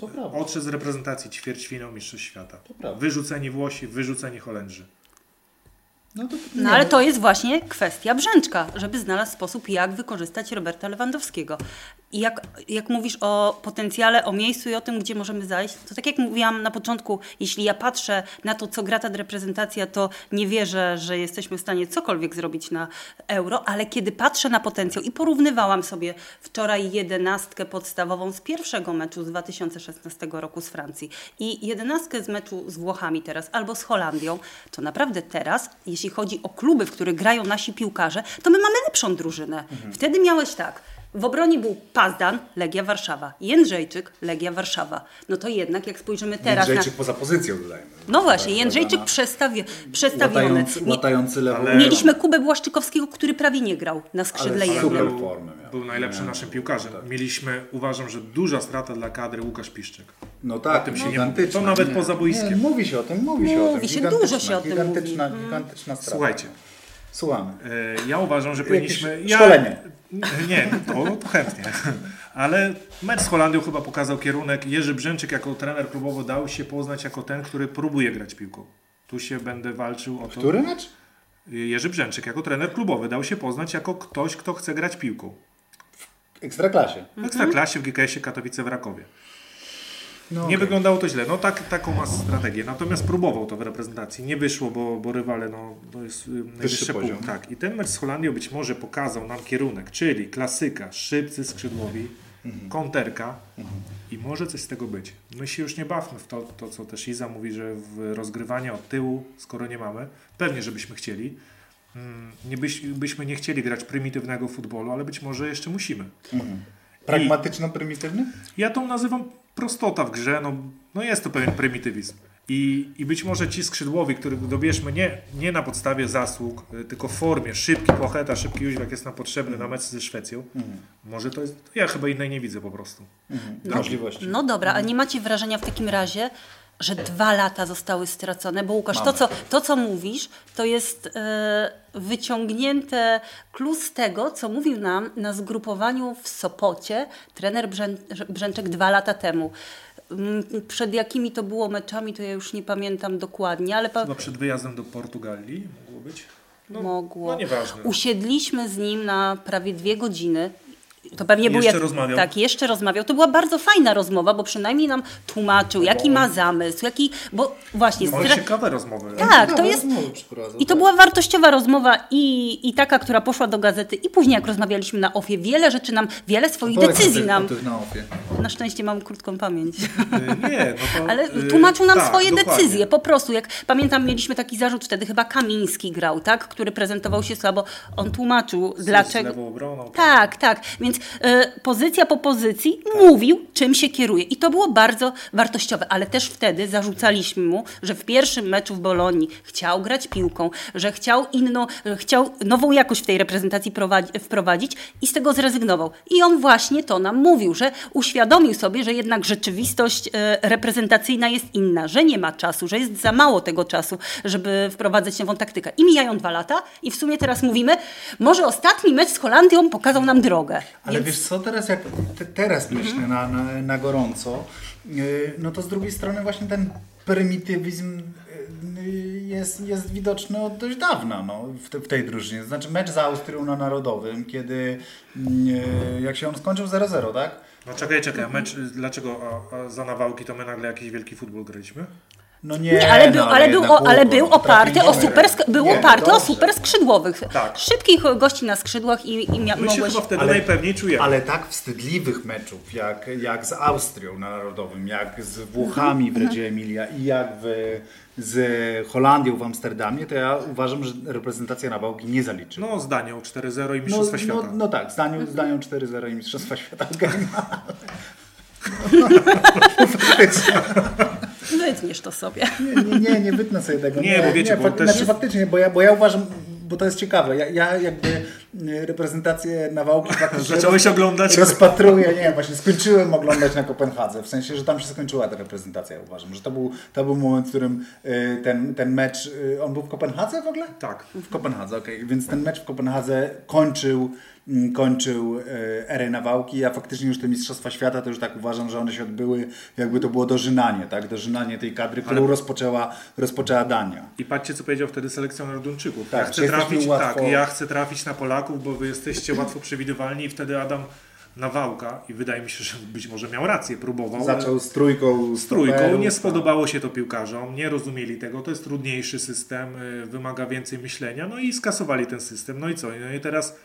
To prawda. Odszedł z reprezentacji ćwierćfinał Mistrzostw Świata. prawda. Wyrzuceni Włosi, wyrzuceni Holendrzy. No, to, No ale to jest właśnie kwestia Brzęczka, żeby znalazł sposób, jak wykorzystać Roberta Lewandowskiego. I jak, jak mówisz o potencjale, o miejscu i o tym, gdzie możemy zajść, to tak jak mówiłam na początku, jeśli ja patrzę na to, co gra ta reprezentacja, to nie wierzę, że jesteśmy w stanie cokolwiek zrobić na euro, ale kiedy patrzę na potencjał i porównywałam sobie wczoraj jedenastkę podstawową z pierwszego meczu z 2016 roku z Francji i jedenastkę z meczu z Włochami teraz albo z Holandią, to naprawdę teraz, jeśli chodzi o kluby, w których grają nasi piłkarze, to my mamy lepszą drużynę. Wtedy miałeś tak. W obronie był Pazdan, Legia Warszawa. Jędrzejczyk, Legia Warszawa. No to jednak, jak spojrzymy teraz Jędrzejczyk na... poza pozycją dodajmy. No właśnie, Tak, Jędrzejczyk prawda, przestawi... na- przestawiony. Łatający, Nie- łatający lewą. Ale- Mieliśmy Kubę Błaszczykowskiego, który prawie nie grał na skrzydle Ale super był, formę miał. był najlepszym Nie, naszym piłkarzem. Mieliśmy, uważam, że duża strata dla kadry Łukasz Piszczek. No tak, O tym się nie gigantyczna, mówi. To nawet nie. poza boiskiem. Nie, mówi się o tym, mówi się o tym. Mówi się, dużo się o tym gigantyczna, mówi. Gigantyczna strata. Słuchajcie, Słuchamy. e, ja uważam, że powinniśmy... Ja, szkolenie. Nie, to, to chętnie. Ale mecz z Holandią chyba pokazał kierunek. Jerzy Brzęczyk jako trener klubowy dał się poznać jako ten, który próbuje grać piłką. Tu się będę walczył o to. Który mecz? Jerzy Brzęczyk jako trener klubowy dał się poznać jako ktoś, kto chce grać piłką. Ekstraklasie. W Ekstraklasie w GKS-ie Katowice w Rakowie. No, Nie okej. wyglądało to źle. No tak, taką ma strategię. Natomiast próbował to w reprezentacji. Nie wyszło, bo, bo rywale no, to jest y, najwyższy poziom. punkt. Tak. I ten mecz z Holandią być może pokazał nam kierunek, czyli klasyka, szybcy skrzydłowi, Mhm. konterka i może coś z tego być. My się już nie bawmy w to, to, co też Iza mówi, że w rozgrywanie od tyłu, skoro nie mamy, pewnie, żebyśmy chcieli. Mm, Nie byś, byśmy nie chcieli grać prymitywnego futbolu, ale być może jeszcze musimy. Pragmatyczno-prymitywny? Ja tą nazywam prostota w grze, no, no jest to pewien prymitywizm. I, I być może ci skrzydłowi, których dobierzmy nie, nie na podstawie zasług, y, tylko w formie szybki pocheta, szybki jóźwiak jest nam potrzebny na mecz ze Szwecją. Może to jest, ja chyba innej nie widzę po prostu. Możliwości. No dobra, a nie macie wrażenia w takim razie, że dwa lata zostały stracone? Bo Łukasz, to co, to co mówisz, to jest e, wyciągnięte klus z tego, co mówił nam na zgrupowaniu w Sopocie trener Brzę, Brzęczek dwa lata temu. Mm, Przed jakimi to było meczami, to ja już nie pamiętam dokładnie, ale pa- Chyba przed wyjazdem do Portugalii mogło być. No, mogło. No nieważne. Usiedliśmy z nim na prawie dwie godziny. To pewnie był Jeszcze rozmawiał? Tak, jeszcze rozmawiał. To była bardzo fajna rozmowa, bo przynajmniej nam tłumaczył, jaki ma zamysł, jaki. Bo właśnie. Może zdra- ciekawe rozmowy. Tak, to jest. I to tak. była wartościowa rozmowa i, i taka, która poszła do gazety, i później jak rozmawialiśmy na OFie, wiele rzeczy nam, wiele swoich Powiedz decyzji nam. na. Na szczęście mam krótką pamięć. Y, Nie, no to, Ale y, tłumaczył nam tak, swoje dokładnie. decyzje, po prostu. Jak pamiętam, mieliśmy taki zarzut, wtedy chyba Kamiński grał, tak? Który prezentował się słabo. On tłumaczył, Z dlaczego. obroną. Tak, tak. Więc e, pozycja po pozycji mówił, czym się kieruje. I to było bardzo wartościowe, ale też wtedy zarzucaliśmy mu, że w pierwszym meczu w Bolonii chciał grać piłką, że chciał inną, że chciał nową jakość w tej reprezentacji prowadzi, wprowadzić i z tego zrezygnował. I on właśnie to nam mówił, że uświadomił sobie, że jednak rzeczywistość e, reprezentacyjna jest inna, że nie ma czasu, że jest za mało tego czasu, żeby wprowadzać nową taktykę. I mijają dwa lata i w sumie teraz mówimy, może ostatni mecz z Holandią pokazał nam drogę. Ale wiesz co, teraz jak te, teraz myślę na, na, na gorąco, yy, no to z drugiej strony właśnie ten prymitywizm yy, jest, jest widoczny od dość dawna no, w, te, w tej drużynie. Znaczy mecz z Austrią na Narodowym, kiedy yy, jak się on skończył 0-0, tak? No czekaj, czekaj, mecz, dlaczego a, a za nawałki to my nagle jakiś wielki futbol graliśmy? No nie, Nie, ale był, no, ale był, o, ale był no, oparty o super, był Nie, oparty o dobrze. super skrzydłowych. Tak. Szybkich gości na skrzydłach i, i mia- My się mogłeś... chyba wtedy Ale- najpewniej czujemy. Ale tak wstydliwych meczów, jak, jak z Austrią na Narodowym, jak z Włochami w Reggio Emilia i jak w, z Holandią w Amsterdamie, to ja uważam, że reprezentacja na Wałki nie zaliczy. No z Danią 4-0 i No, Mistrzostwa no, Świata. no tak, zdaniu, zdaniu 4-0 i Mistrzostwa Świata. okej. Wytniesz to sobie. Nie, nie, nie, nie wytnę sobie tego. Nie, bo wiecie, bo fak- też- Znaczy faktycznie, bo ja, bo ja uważam, bo to jest ciekawe, ja, ja jakby reprezentację Nawałki Zacząłeś oglądać? rozpatruję, nie, właśnie skończyłem oglądać na Kopenhadze, w sensie, że tam się skończyła ta reprezentacja, uważam, że to był, to był moment, w którym y, ten, ten mecz, y, on był w Kopenhadze w ogóle? Tak. W Kopenhadze, okej, więc ten mecz w Kopenhadze kończył, mm, kończył erę Nawałki, a faktycznie już te Mistrzostwa Świata, to już tak uważam, że one się odbyły, jakby to było dożynanie, tak, dożynanie tej kadry, którą Ale- rozpoczęła, rozpoczęła Dania. I patrzcie, co powiedział wtedy selekcjoner Duńczyków. Tak, ja chcę trafić, tak, ja chcę trafić na Polaków, bo wy jesteście łatwo przewidywalni i wtedy Adam Nawałka i wydaje mi się, że być może miał rację, próbował. Zaczął z trójką, z trójką, stoperów, nie tak. spodobało się to piłkarzom, nie rozumieli tego, to jest trudniejszy system, y, wymaga więcej myślenia, no i skasowali ten system, no i co, no i teraz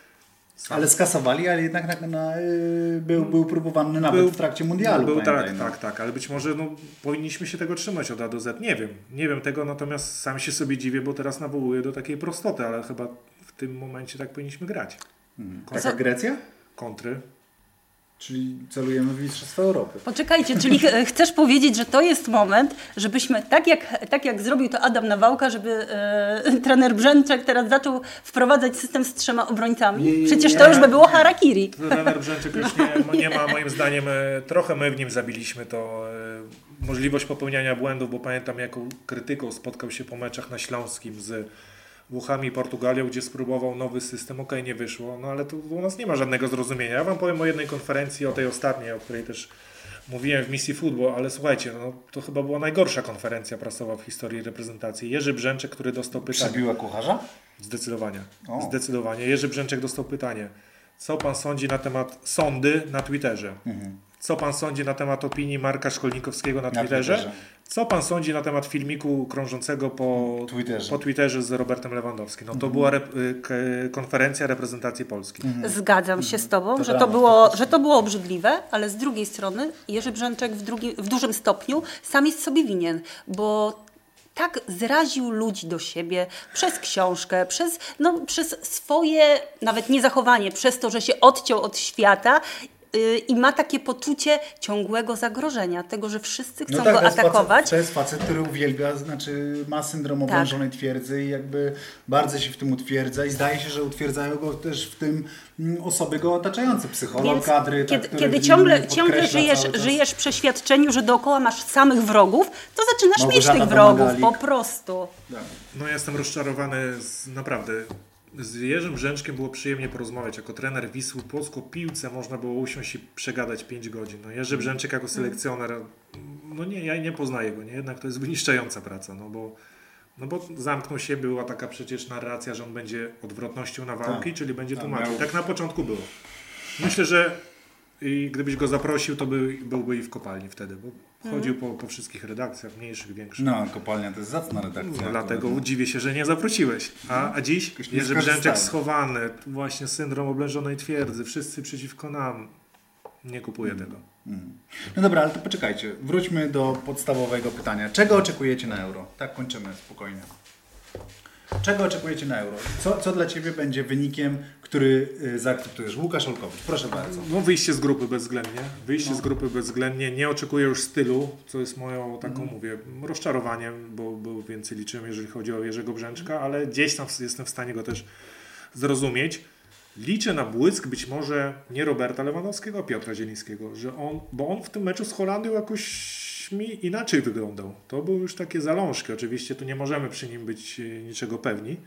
Ale skasowali, ale jednak na, na, y, był, był próbowany nawet Był- w trakcie mundialu. Był pamiętaj, tak, no. tak, tak, ale być może no, powinniśmy się tego trzymać od A do Z. Nie wiem, nie wiem tego, natomiast sam się sobie dziwię, bo teraz nawołuję do takiej prostoty, ale chyba w tym momencie tak powinniśmy grać. Mhm. Taka Grecja? Kontry. Czyli celujemy w Mistrzostwo Europy. Poczekajcie, czyli ch- chcesz powiedzieć, że to jest moment, żebyśmy, tak jak, tak jak zrobił to Adam Nawałka, żeby e, trener Brzęczek teraz zaczął wprowadzać system z trzema obrońcami? Nie, Przecież nie. to już by było harakiri. Trener Brzęczyk już nie, nie ma moim zdaniem, e, trochę my w nim zabiliśmy to e, możliwość popełniania błędów, bo pamiętam jaką krytyką spotkał się po meczach na Śląskim z Włochami i Portugalią, gdzie spróbował nowy system, okej, nie wyszło, no ale tu u nas nie ma żadnego zrozumienia. Ja Wam powiem o jednej konferencji, o tej ostatniej, o której też mówiłem w misji Football, ale słuchajcie, no, to chyba była najgorsza konferencja prasowa w historii reprezentacji. Jerzy Brzęczek, który dostał pytanie. Przebiła kucharza? Zdecydowanie. O. Zdecydowanie. Jerzy Brzęczek dostał pytanie. Co pan sądzi na temat sądy na Twitterze? Mhm. Co pan sądzi na temat opinii Marka Szkolnikowskiego na Twitterze? Twitterze. Co pan sądzi na temat filmiku krążącego po Twitterze. po Twitterze z Robertem Lewandowskim? No to była rep- y, konferencja reprezentacji Polski. Zgadzam się z Tobą, To że, to było, że to było obrzydliwe, ale z drugiej strony Jerzy Brzęczek w, drugi, w dużym stopniu sam jest sobie winien, bo tak zraził ludzi do siebie przez książkę, przez, no, przez swoje, nawet nie zachowanie, przez to, że się odciął od świata i ma takie poczucie ciągłego zagrożenia, tego, że wszyscy chcą No tak, go to atakować. facet, to jest facet, który uwielbia, znaczy ma syndrom Tak. oblężonej twierdzy i jakby bardzo się w tym utwierdza i zdaje się, że utwierdzają go też w tym mm, osoby go otaczające, psycholog, Więc kadry. tak, kiedy, który kiedy ciągle, ciągle żyjesz, żyjesz w przeświadczeniu, że dookoła masz samych wrogów, to zaczynasz mieć Małgorzata tych wrogów po prostu. No ja jestem rozczarowany z, naprawdę. Z Jerzym Brzęczkiem było przyjemnie porozmawiać. Jako trener Wisły Płock o piłce można było usiąść i przegadać 5 godzin. No Jerzy Brzęczek jako selekcjoner, no nie, ja nie poznaję go, nie? Jednak to jest wyniszczająca praca, no bo, no bo zamknął się, była taka przecież narracja, że on będzie odwrotnością nawałki, Tak. czyli będzie Tak, tłumaczył. Tak na początku było. Myślę, że i gdybyś go zaprosił, to by, byłby i w kopalni wtedy, bo chodził po, po wszystkich redakcjach, mniejszych, większych. No, kopalnia to jest zacna redakcja. Dlatego akurat. dziwię się, że nie zaprosiłeś. A, a dziś Jerzy Brzęczek schowany, właśnie syndrom oblężonej twierdzy, wszyscy przeciwko nam. Nie kupuję tego. No dobra, ale to poczekajcie. Wróćmy do podstawowego pytania. Czego oczekujecie na euro? Tak kończymy spokojnie. Czego oczekujecie na euro? Co, co dla Ciebie będzie wynikiem, który y, zaakceptujesz? Łukasz Olkowicz, proszę bardzo. No wyjście z grupy bezwzględnie. Wyjście z grupy bezwzględnie. Nie oczekuję już stylu, co jest moją taką, mówię, rozczarowaniem, bo, bo więcej liczyłem, jeżeli chodzi o Jerzego Brzęczka, ale gdzieś tam jestem w stanie go też zrozumieć. Liczę na błysk być może nie Roberta Lewandowskiego, a Piotra Zielińskiego, że on, bo on w tym meczu z Holandią jakoś mi inaczej wyglądał. To były już takie zalążki. Oczywiście tu nie możemy przy nim być e, niczego pewni.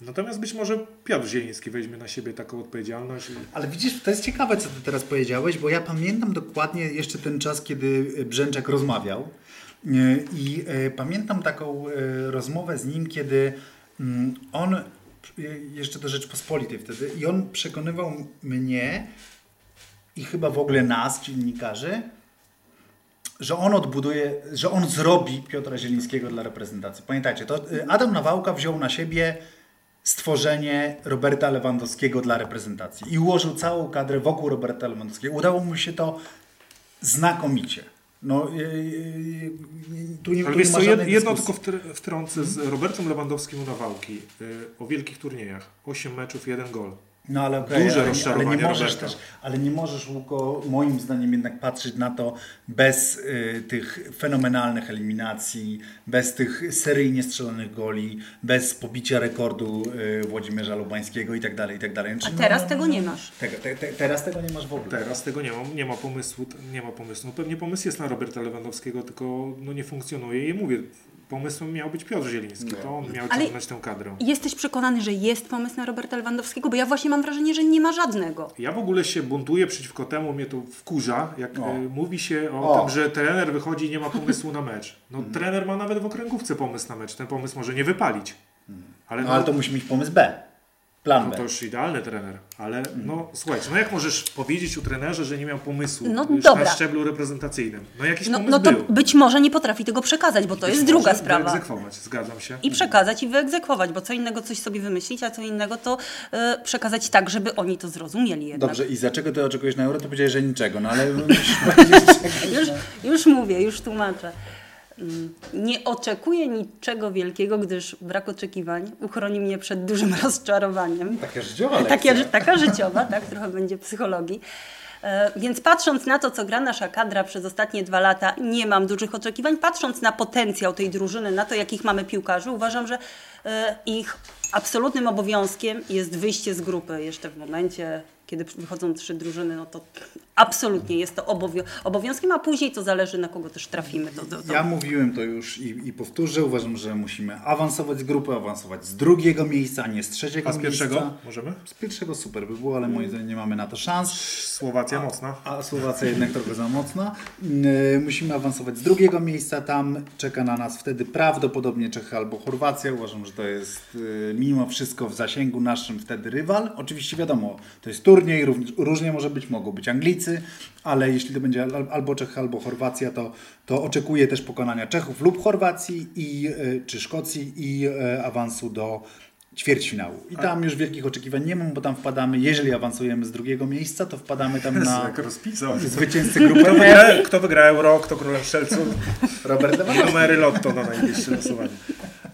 Natomiast być może Piotr Zieliński weźmie na siebie taką odpowiedzialność. Ale widzisz, to jest ciekawe, co Ty teraz powiedziałeś, bo ja pamiętam dokładnie jeszcze ten czas, kiedy Brzęczek rozmawiał Y, i y, pamiętam taką rozmowę z nim, kiedy mm, on, jeszcze do Rzeczpospolitej wtedy, i on przekonywał mnie i chyba w ogóle nas, dziennikarzy, że on odbuduje, że on zrobi Piotra Zielińskiego dla reprezentacji. Pamiętajcie, to y, Adam Nawałka wziął na siebie stworzenie Roberta Lewandowskiego dla reprezentacji i ułożył całą kadrę wokół Roberta Lewandowskiego. Udało mu się to znakomicie. No, yy, yy, tu nie, Ale tu nie co, ma żadnej jedno dyskusji. tylko wtr- wtrącę z Robertem Lewandowskim u Nawałki y, o wielkich turniejach. 8 meczów, jeden gol. No ale okej, Duże ale, ale rozczarowanie nie możesz Roberta. też, ale nie możesz Łuko, moim zdaniem jednak patrzeć na to bez y, tych fenomenalnych eliminacji, bez tych seryjnie strzelonych goli, bez pobicia rekordu y, Włodzimierza Lubańskiego i tak dalej, i tak dalej. Znaczy, A teraz tego nie masz. Tego, te, te, teraz tego nie masz w ogóle. Teraz tego nie ma, nie ma pomysłu, nie ma pomysłu. No pewnie pomysł jest na Roberta Lewandowskiego, tylko no nie funkcjonuje i mówię, pomysłem miał być Piotr Zieliński, to on miał Ale- ciągnąć tę kadrę. Jesteś przekonany, że jest pomysł na Roberta Lewandowskiego? Bo ja właśnie mam wrażenie, że nie ma żadnego. Ja w ogóle się buntuję przeciwko temu, mnie to wkurza, jak O. e, mówi się o, O. tym, że trener wychodzi i nie ma pomysłu na mecz. No trener ma nawet w okręgówce pomysł na mecz, ten pomysł może nie wypalić. Ale, No, no, ale to musi mieć pomysł B. Plan no to już idealny trener, ale no słuchajcie, no jak możesz powiedzieć o trenerze, że nie miał pomysłu No na szczeblu reprezentacyjnym? No jakiś No, pomysł no to był. być może nie potrafi tego przekazać, bo to jest Być druga może sprawa. Wyegzekwować, zgadzam się. I przekazać i wyegzekwować, bo co innego coś sobie wymyślić, a co innego to e, przekazać tak, żeby oni to zrozumieli jednak. Dobrze, i za czego ty oczekujesz na euro? To powiedziałeś, że niczego, no ale. Już, już mówię, już tłumaczę. Mm, Nie oczekuję niczego wielkiego, gdyż brak oczekiwań uchroni mnie przed dużym rozczarowaniem. Taka życiowa lekcja. Takie, taka życiowa, tak, trochę będzie psychologii. E, Więc patrząc na to, co gra nasza kadra przez ostatnie dwa lata, nie mam dużych oczekiwań. Patrząc na potencjał tej drużyny, na to, jakich mamy piłkarzy, uważam, że e, ich absolutnym obowiązkiem jest wyjście z grupy jeszcze w momencie, kiedy wychodzą trzy drużyny, no to absolutnie jest to obowią- obowiązkiem, a później to zależy, na kogo też trafimy. To, to, to. Ja mówiłem to już i, i powtórzę. Uważam, że musimy awansować z grupy, awansować z drugiego miejsca, a nie z trzeciego A z miejsca. pierwszego możemy? Z pierwszego super by było, ale moim zdaniem nie mamy na to szans. Słowacja mocna. A Słowacja jednak trochę za mocna. Yy, Musimy awansować z drugiego miejsca. Tam czeka na nas wtedy prawdopodobnie Czechy albo Chorwacja. Uważam, że to jest yy, mimo wszystko w zasięgu naszym wtedy rywal. Oczywiście wiadomo, to jest turniej, różnie może być, mogą być Anglicy, ale jeśli to będzie al- albo Czechy, albo Chorwacja, to, to oczekuję też pokonania Czechów lub Chorwacji i, yy, czy Szkocji i yy, awansu do ćwierćfinału. I tam już wielkich oczekiwań nie mam, bo tam wpadamy, jeżeli awansujemy z drugiego miejsca, to wpadamy tam na Jak rozpisał. zwycięzcy grupy Kto wygra, kto wygra euro, kto królem strzelców, Robert Lewandowski. numery lotto na najbliższe losowanie.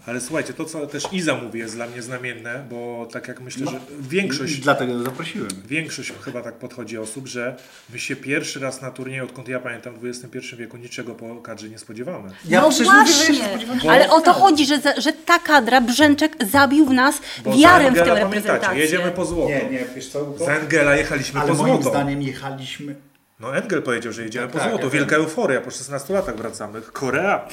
Ale słuchajcie, to co też Iza mówi jest dla mnie znamienne, bo tak jak myślę, że I większość, dlatego ją zaprosiłem. większość chyba tak podchodzi osób, że my się pierwszy raz na turnieju, odkąd ja pamiętam w XXI wieku, niczego po kadrze nie spodziewamy. Ja no przecież mówię, że właśnie, że- ale o to chodzi, że, że ta kadra, Brzęczek zabił w nas Bo wiarę w tę reprezentację. jedziemy po złoto. Nie, nie, wiesz co? Z Engela jechaliśmy Ale po moim złoto. zdaniem jechaliśmy... No Engel powiedział, że jedziemy Tak, po tak, złoto. ja Wielka wiem. euforia, po 16 latach wracamy. Korea,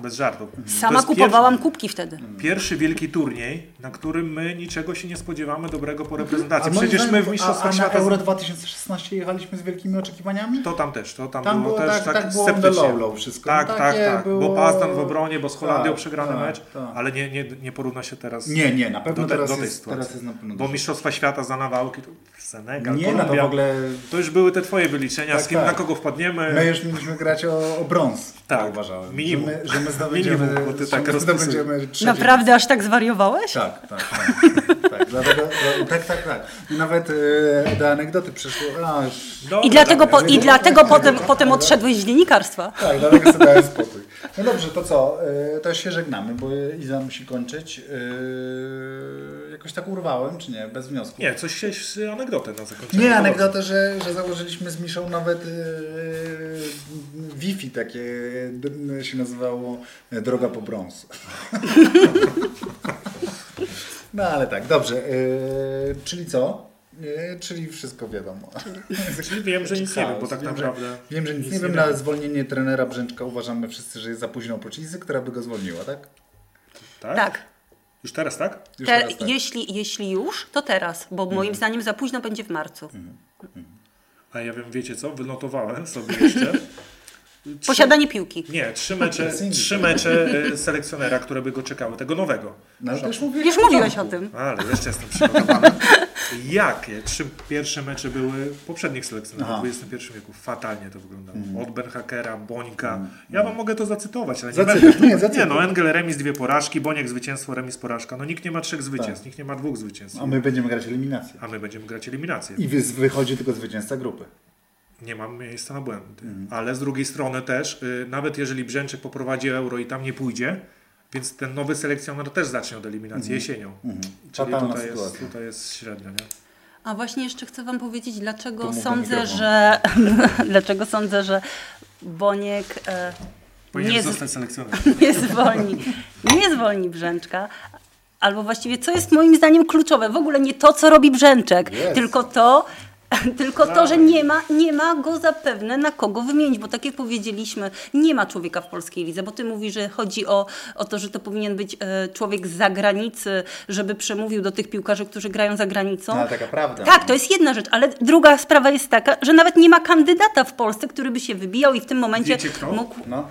bez żartów. To Sama kupowałam kubki wtedy. Pierwszy, pierwszy wielki turniej, na którym my niczego się nie spodziewamy dobrego po reprezentacji. moim Przecież my w Mistrzostwach a, a na Świata... Euro 2016 jechaliśmy z wielkimi oczekiwaniami? To tam też, to tam, Tam było, było też tak- tak, tak sceptycznie. low, low wszystko. Tak, No tak, tak. było- Bo Pazdan w obronie, bo z Holandią Tak, przegrany tak, mecz, tak. ale nie, nie, nie porówna się teraz Nie, nie, na pewno do, teraz, do tej jest, sytuacji. teraz jest na pewno Bo. Mistrzostwa Świata za nawałki, to Senegal, Nie, no to Kolumbia, w ogóle... to już były te twoje wyliczenia, Tak, z kim, tak. na kogo wpadniemy. My już mieliśmy grać o, o brąz, Tak, tak uważałem. minimum. Że my, że my zdobędziemy, Minimum, bo ty tak my zdobędziemy Naprawdę aż tak zwariowałeś? Tak, tak, tak. tak, dlatego, no, tak, tak, tak. I Nawet e, do anegdoty przyszło. A, Dobra, I dlatego, po, i dlatego potem, potem odszedłeś z dziennikarstwa. tak, dlatego sobie dałem spokój. No dobrze, to co? E, to się żegnamy, bo Iza musi kończyć. E, jakoś tak urwałem, czy nie? Bez wniosku. Nie, coś chciałeś z anegdotę na zakończenie. Nie, anegdotę, że, że założyliśmy z Miszą nawet e, Wi-Fi takie d- się nazywało Droga po brąz. No ale tak, dobrze. E, czyli co? E, czyli wszystko wiadomo. Czyli wiem, że nic nie wiem, bo tak Wiem, że- naprawdę... Wiem, że nic, nic nie nie wiem. Na zwolnienie trenera Brzęczka uważamy wszyscy, że jest za późno oprócz która by go zwolniła, tak? Tak? Tak. Już teraz tak? Już Te, teraz tak. jeśli, jeśli już, to teraz, bo moim zdaniem za późno będzie w marcu. A ja wiem, wiecie co? Wynotowałem sobie jeszcze. Trzy- Posiadanie piłki. Nie, trzy mecze, trzy mecze e, selekcjonera, które by go czekały, tego nowego. No już mówiłeś Już mówiłeś o tym. Ale jeszcze jestem przygotowany. Jakie trzy pierwsze mecze były poprzednich selekcjonerów w XXI wieku? Fatalnie to wyglądało. Od Benhakera, Bońka. Ja wam mogę to zacytować, ale nie Zacytuj, nie, zacytuj. Nie no, Engel remis dwie porażki, Boniek zwycięstwo, remis porażka. No nikt nie ma trzech zwycięstw, nikt nie ma dwóch zwycięstw. A my będziemy grać eliminację. A my będziemy grać eliminację. I wy- wychodzi tylko zwycięzca grupy. Nie mam miejsca na błędy. Mhm. Ale z drugiej strony też, y, nawet jeżeli Brzęczek poprowadzi euro i tam nie pójdzie, więc ten nowy selekcjoner też zacznie od eliminacji jesienią. Czyli Mhm. Fatalna tutaj jest, tutaj jest średnio, nie? A właśnie jeszcze chcę Wam powiedzieć, dlaczego To sądzę, że dlaczego sądzę, że Boniek e, Powinien nie, zostać selekcjonerem. nie zwolni, nie zwolni Brzęczka. Albo właściwie, co jest moim zdaniem kluczowe, w ogóle nie to, co robi Brzęczek, Jest. tylko to, tylko to, że nie ma, nie ma go zapewne na kogo wymienić, bo tak jak powiedzieliśmy, nie ma człowieka w polskiej lidze, bo ty mówisz, że chodzi o, o to, że to powinien być e, człowiek z zagranicy, żeby przemówił do tych piłkarzy, którzy grają za granicą. No, ale taka prawda. Tak, to jest jedna rzecz, ale druga sprawa jest taka, że nawet nie ma kandydata w Polsce, który by się wybijał i w tym momencie Wiecie kto? mógł... No.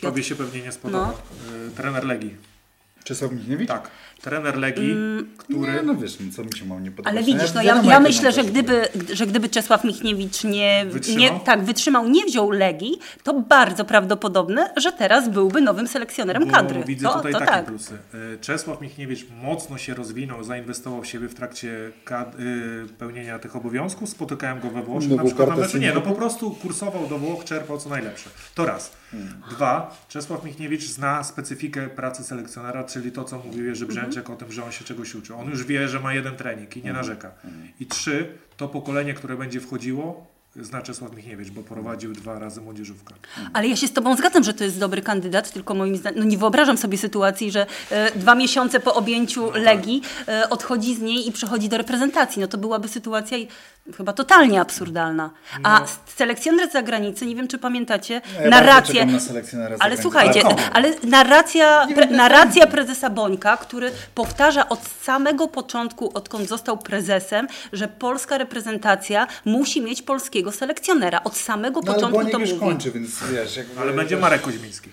Tobie się pewnie nie spodoba. Y, Trener Legii. Czesław Michniewicz? Tak. Trener Legii, który... Nie, no wiesz, no, co mi się ma nie podobać. Ale widzisz, no ja, ja myślę, mam że gdyby, że gdyby Czesław Michniewicz nie, Wytrzymał? nie, tak, wytrzymał, nie wziął Legii, to bardzo prawdopodobne, że teraz byłby nowym selekcjonerem Bo kadry. widzę to, tutaj to takie tak. plusy. Y, Czesław Michniewicz mocno się rozwinął, zainwestował w siebie w trakcie kad- y, pełnienia tych obowiązków. Spotykałem go we Włoszech No na przykład na meczu. Nie, no po prostu kursował do Włoch, czerpał co najlepsze. To raz. Hmm. Dwa, Czesław Michniewicz zna specyfikę pracy selekcjonera, czyli to, co mówił Jerzy Mhm. Brzęczek o tym, że on się czegoś uczy. On już wie, że ma jeden trening i nie Hmm. narzeka. I trzy, to pokolenie, które będzie wchodziło, zna Czesław Michniewicz, bo prowadził dwa razy młodzieżówkę. Ale ja się z Tobą zgadzam, że to jest dobry kandydat, tylko moim zdaniem, no nie wyobrażam sobie sytuacji, że e, dwa miesiące po objęciu tak. Legii e, odchodzi z niej i przechodzi do reprezentacji. No to byłaby sytuacja i, chyba totalnie absurdalna. A No. selekcjoner z zagranicy, nie wiem czy pamiętacie, Ja bardzo narrację... na Ale słuchajcie, komu? ale narracja, Nie pre, narracja prezesa Bońka, który powtarza od samego początku, odkąd został prezesem, że polska reprezentacja musi mieć polskiego selekcjonera. Od samego No ale początku to już mówi. kończy, więc wiesz... Jakby, Ale będzie Marek Koźmiński.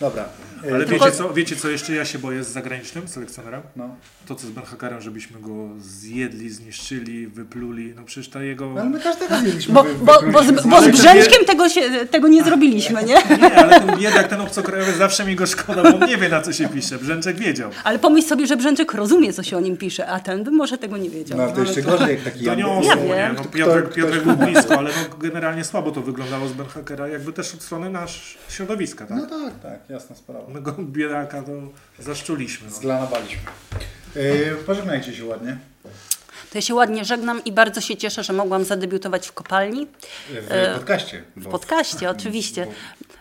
Dobra. Ale Tylko- wiecie, co, wiecie co jeszcze ja się boję z zagranicznym selekcjonerem? No. To co z Benhakarem, żebyśmy go zjedli, zniszczyli, wypluli. No przecież ta jego... No, ale my każdego zjedliśmy. Bo, wy- bo, bo, z, bo z Brzęczkiem tego, się, tego nie zrobiliśmy, nie? Nie, ale ten biedak, ten obcokrajowy, zawsze mi go szkoda, bo on nie wie na co się pisze. Brzęczek wiedział. Ale pomyśl sobie, że Brzęczek rozumie, co się o nim pisze, a ten by może tego nie wiedział. No ale to jeszcze gorzej jak taki To Jan- niosło, Ja nie? No, Piotrek był blisko, ale no, generalnie słabo to wyglądało z Benhakera, jakby też od strony nasz środowiska, tak? No tak, tak, jasna sprawa. My go biedaka to zaszczuliśmy. No. Zglanowaliśmy. Yy, pożegnajcie się ładnie. To ja się ładnie żegnam i bardzo się cieszę, że mogłam zadebiutować w kopalni. W podcaście. W podcaście, oczywiście.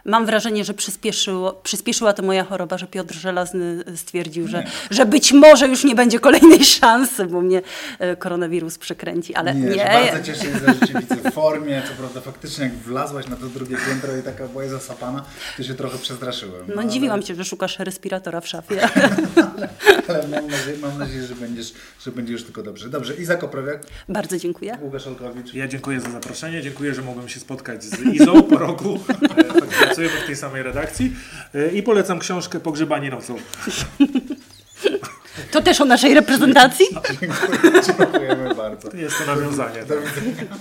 Mam wrażenie, że przyspieszyło, przyspieszyła to moja choroba, że Piotr Żelazny stwierdził, że, że być może już nie będzie kolejnej szansy, bo mnie e, koronawirus przekręci, ale Nie, nie. Bardzo cieszę się, że w formie. Co prawda faktycznie jak wlazłaś na to drugie piętro i taka była zasapana, to się trochę przestraszyłem. No ale- dziwiłam się, że szukasz respiratora w szafie. Ale mam nadzieję, mam nadzieję że, będziesz, że będzie już tylko dobrze. Dobrze, Iza Koprowiak, Bardzo dziękuję. Łukasz Olkowicz. Ja dziękuję za zaproszenie, dziękuję, że mogłem się spotkać z Izą po roku. Tak pracujemy w tej samej redakcji. I polecam książkę Pogrzebanie nocą. To też o naszej reprezentacji? Dziękujemy bardzo. Jest to nawiązanie. Do Tak. widzenia.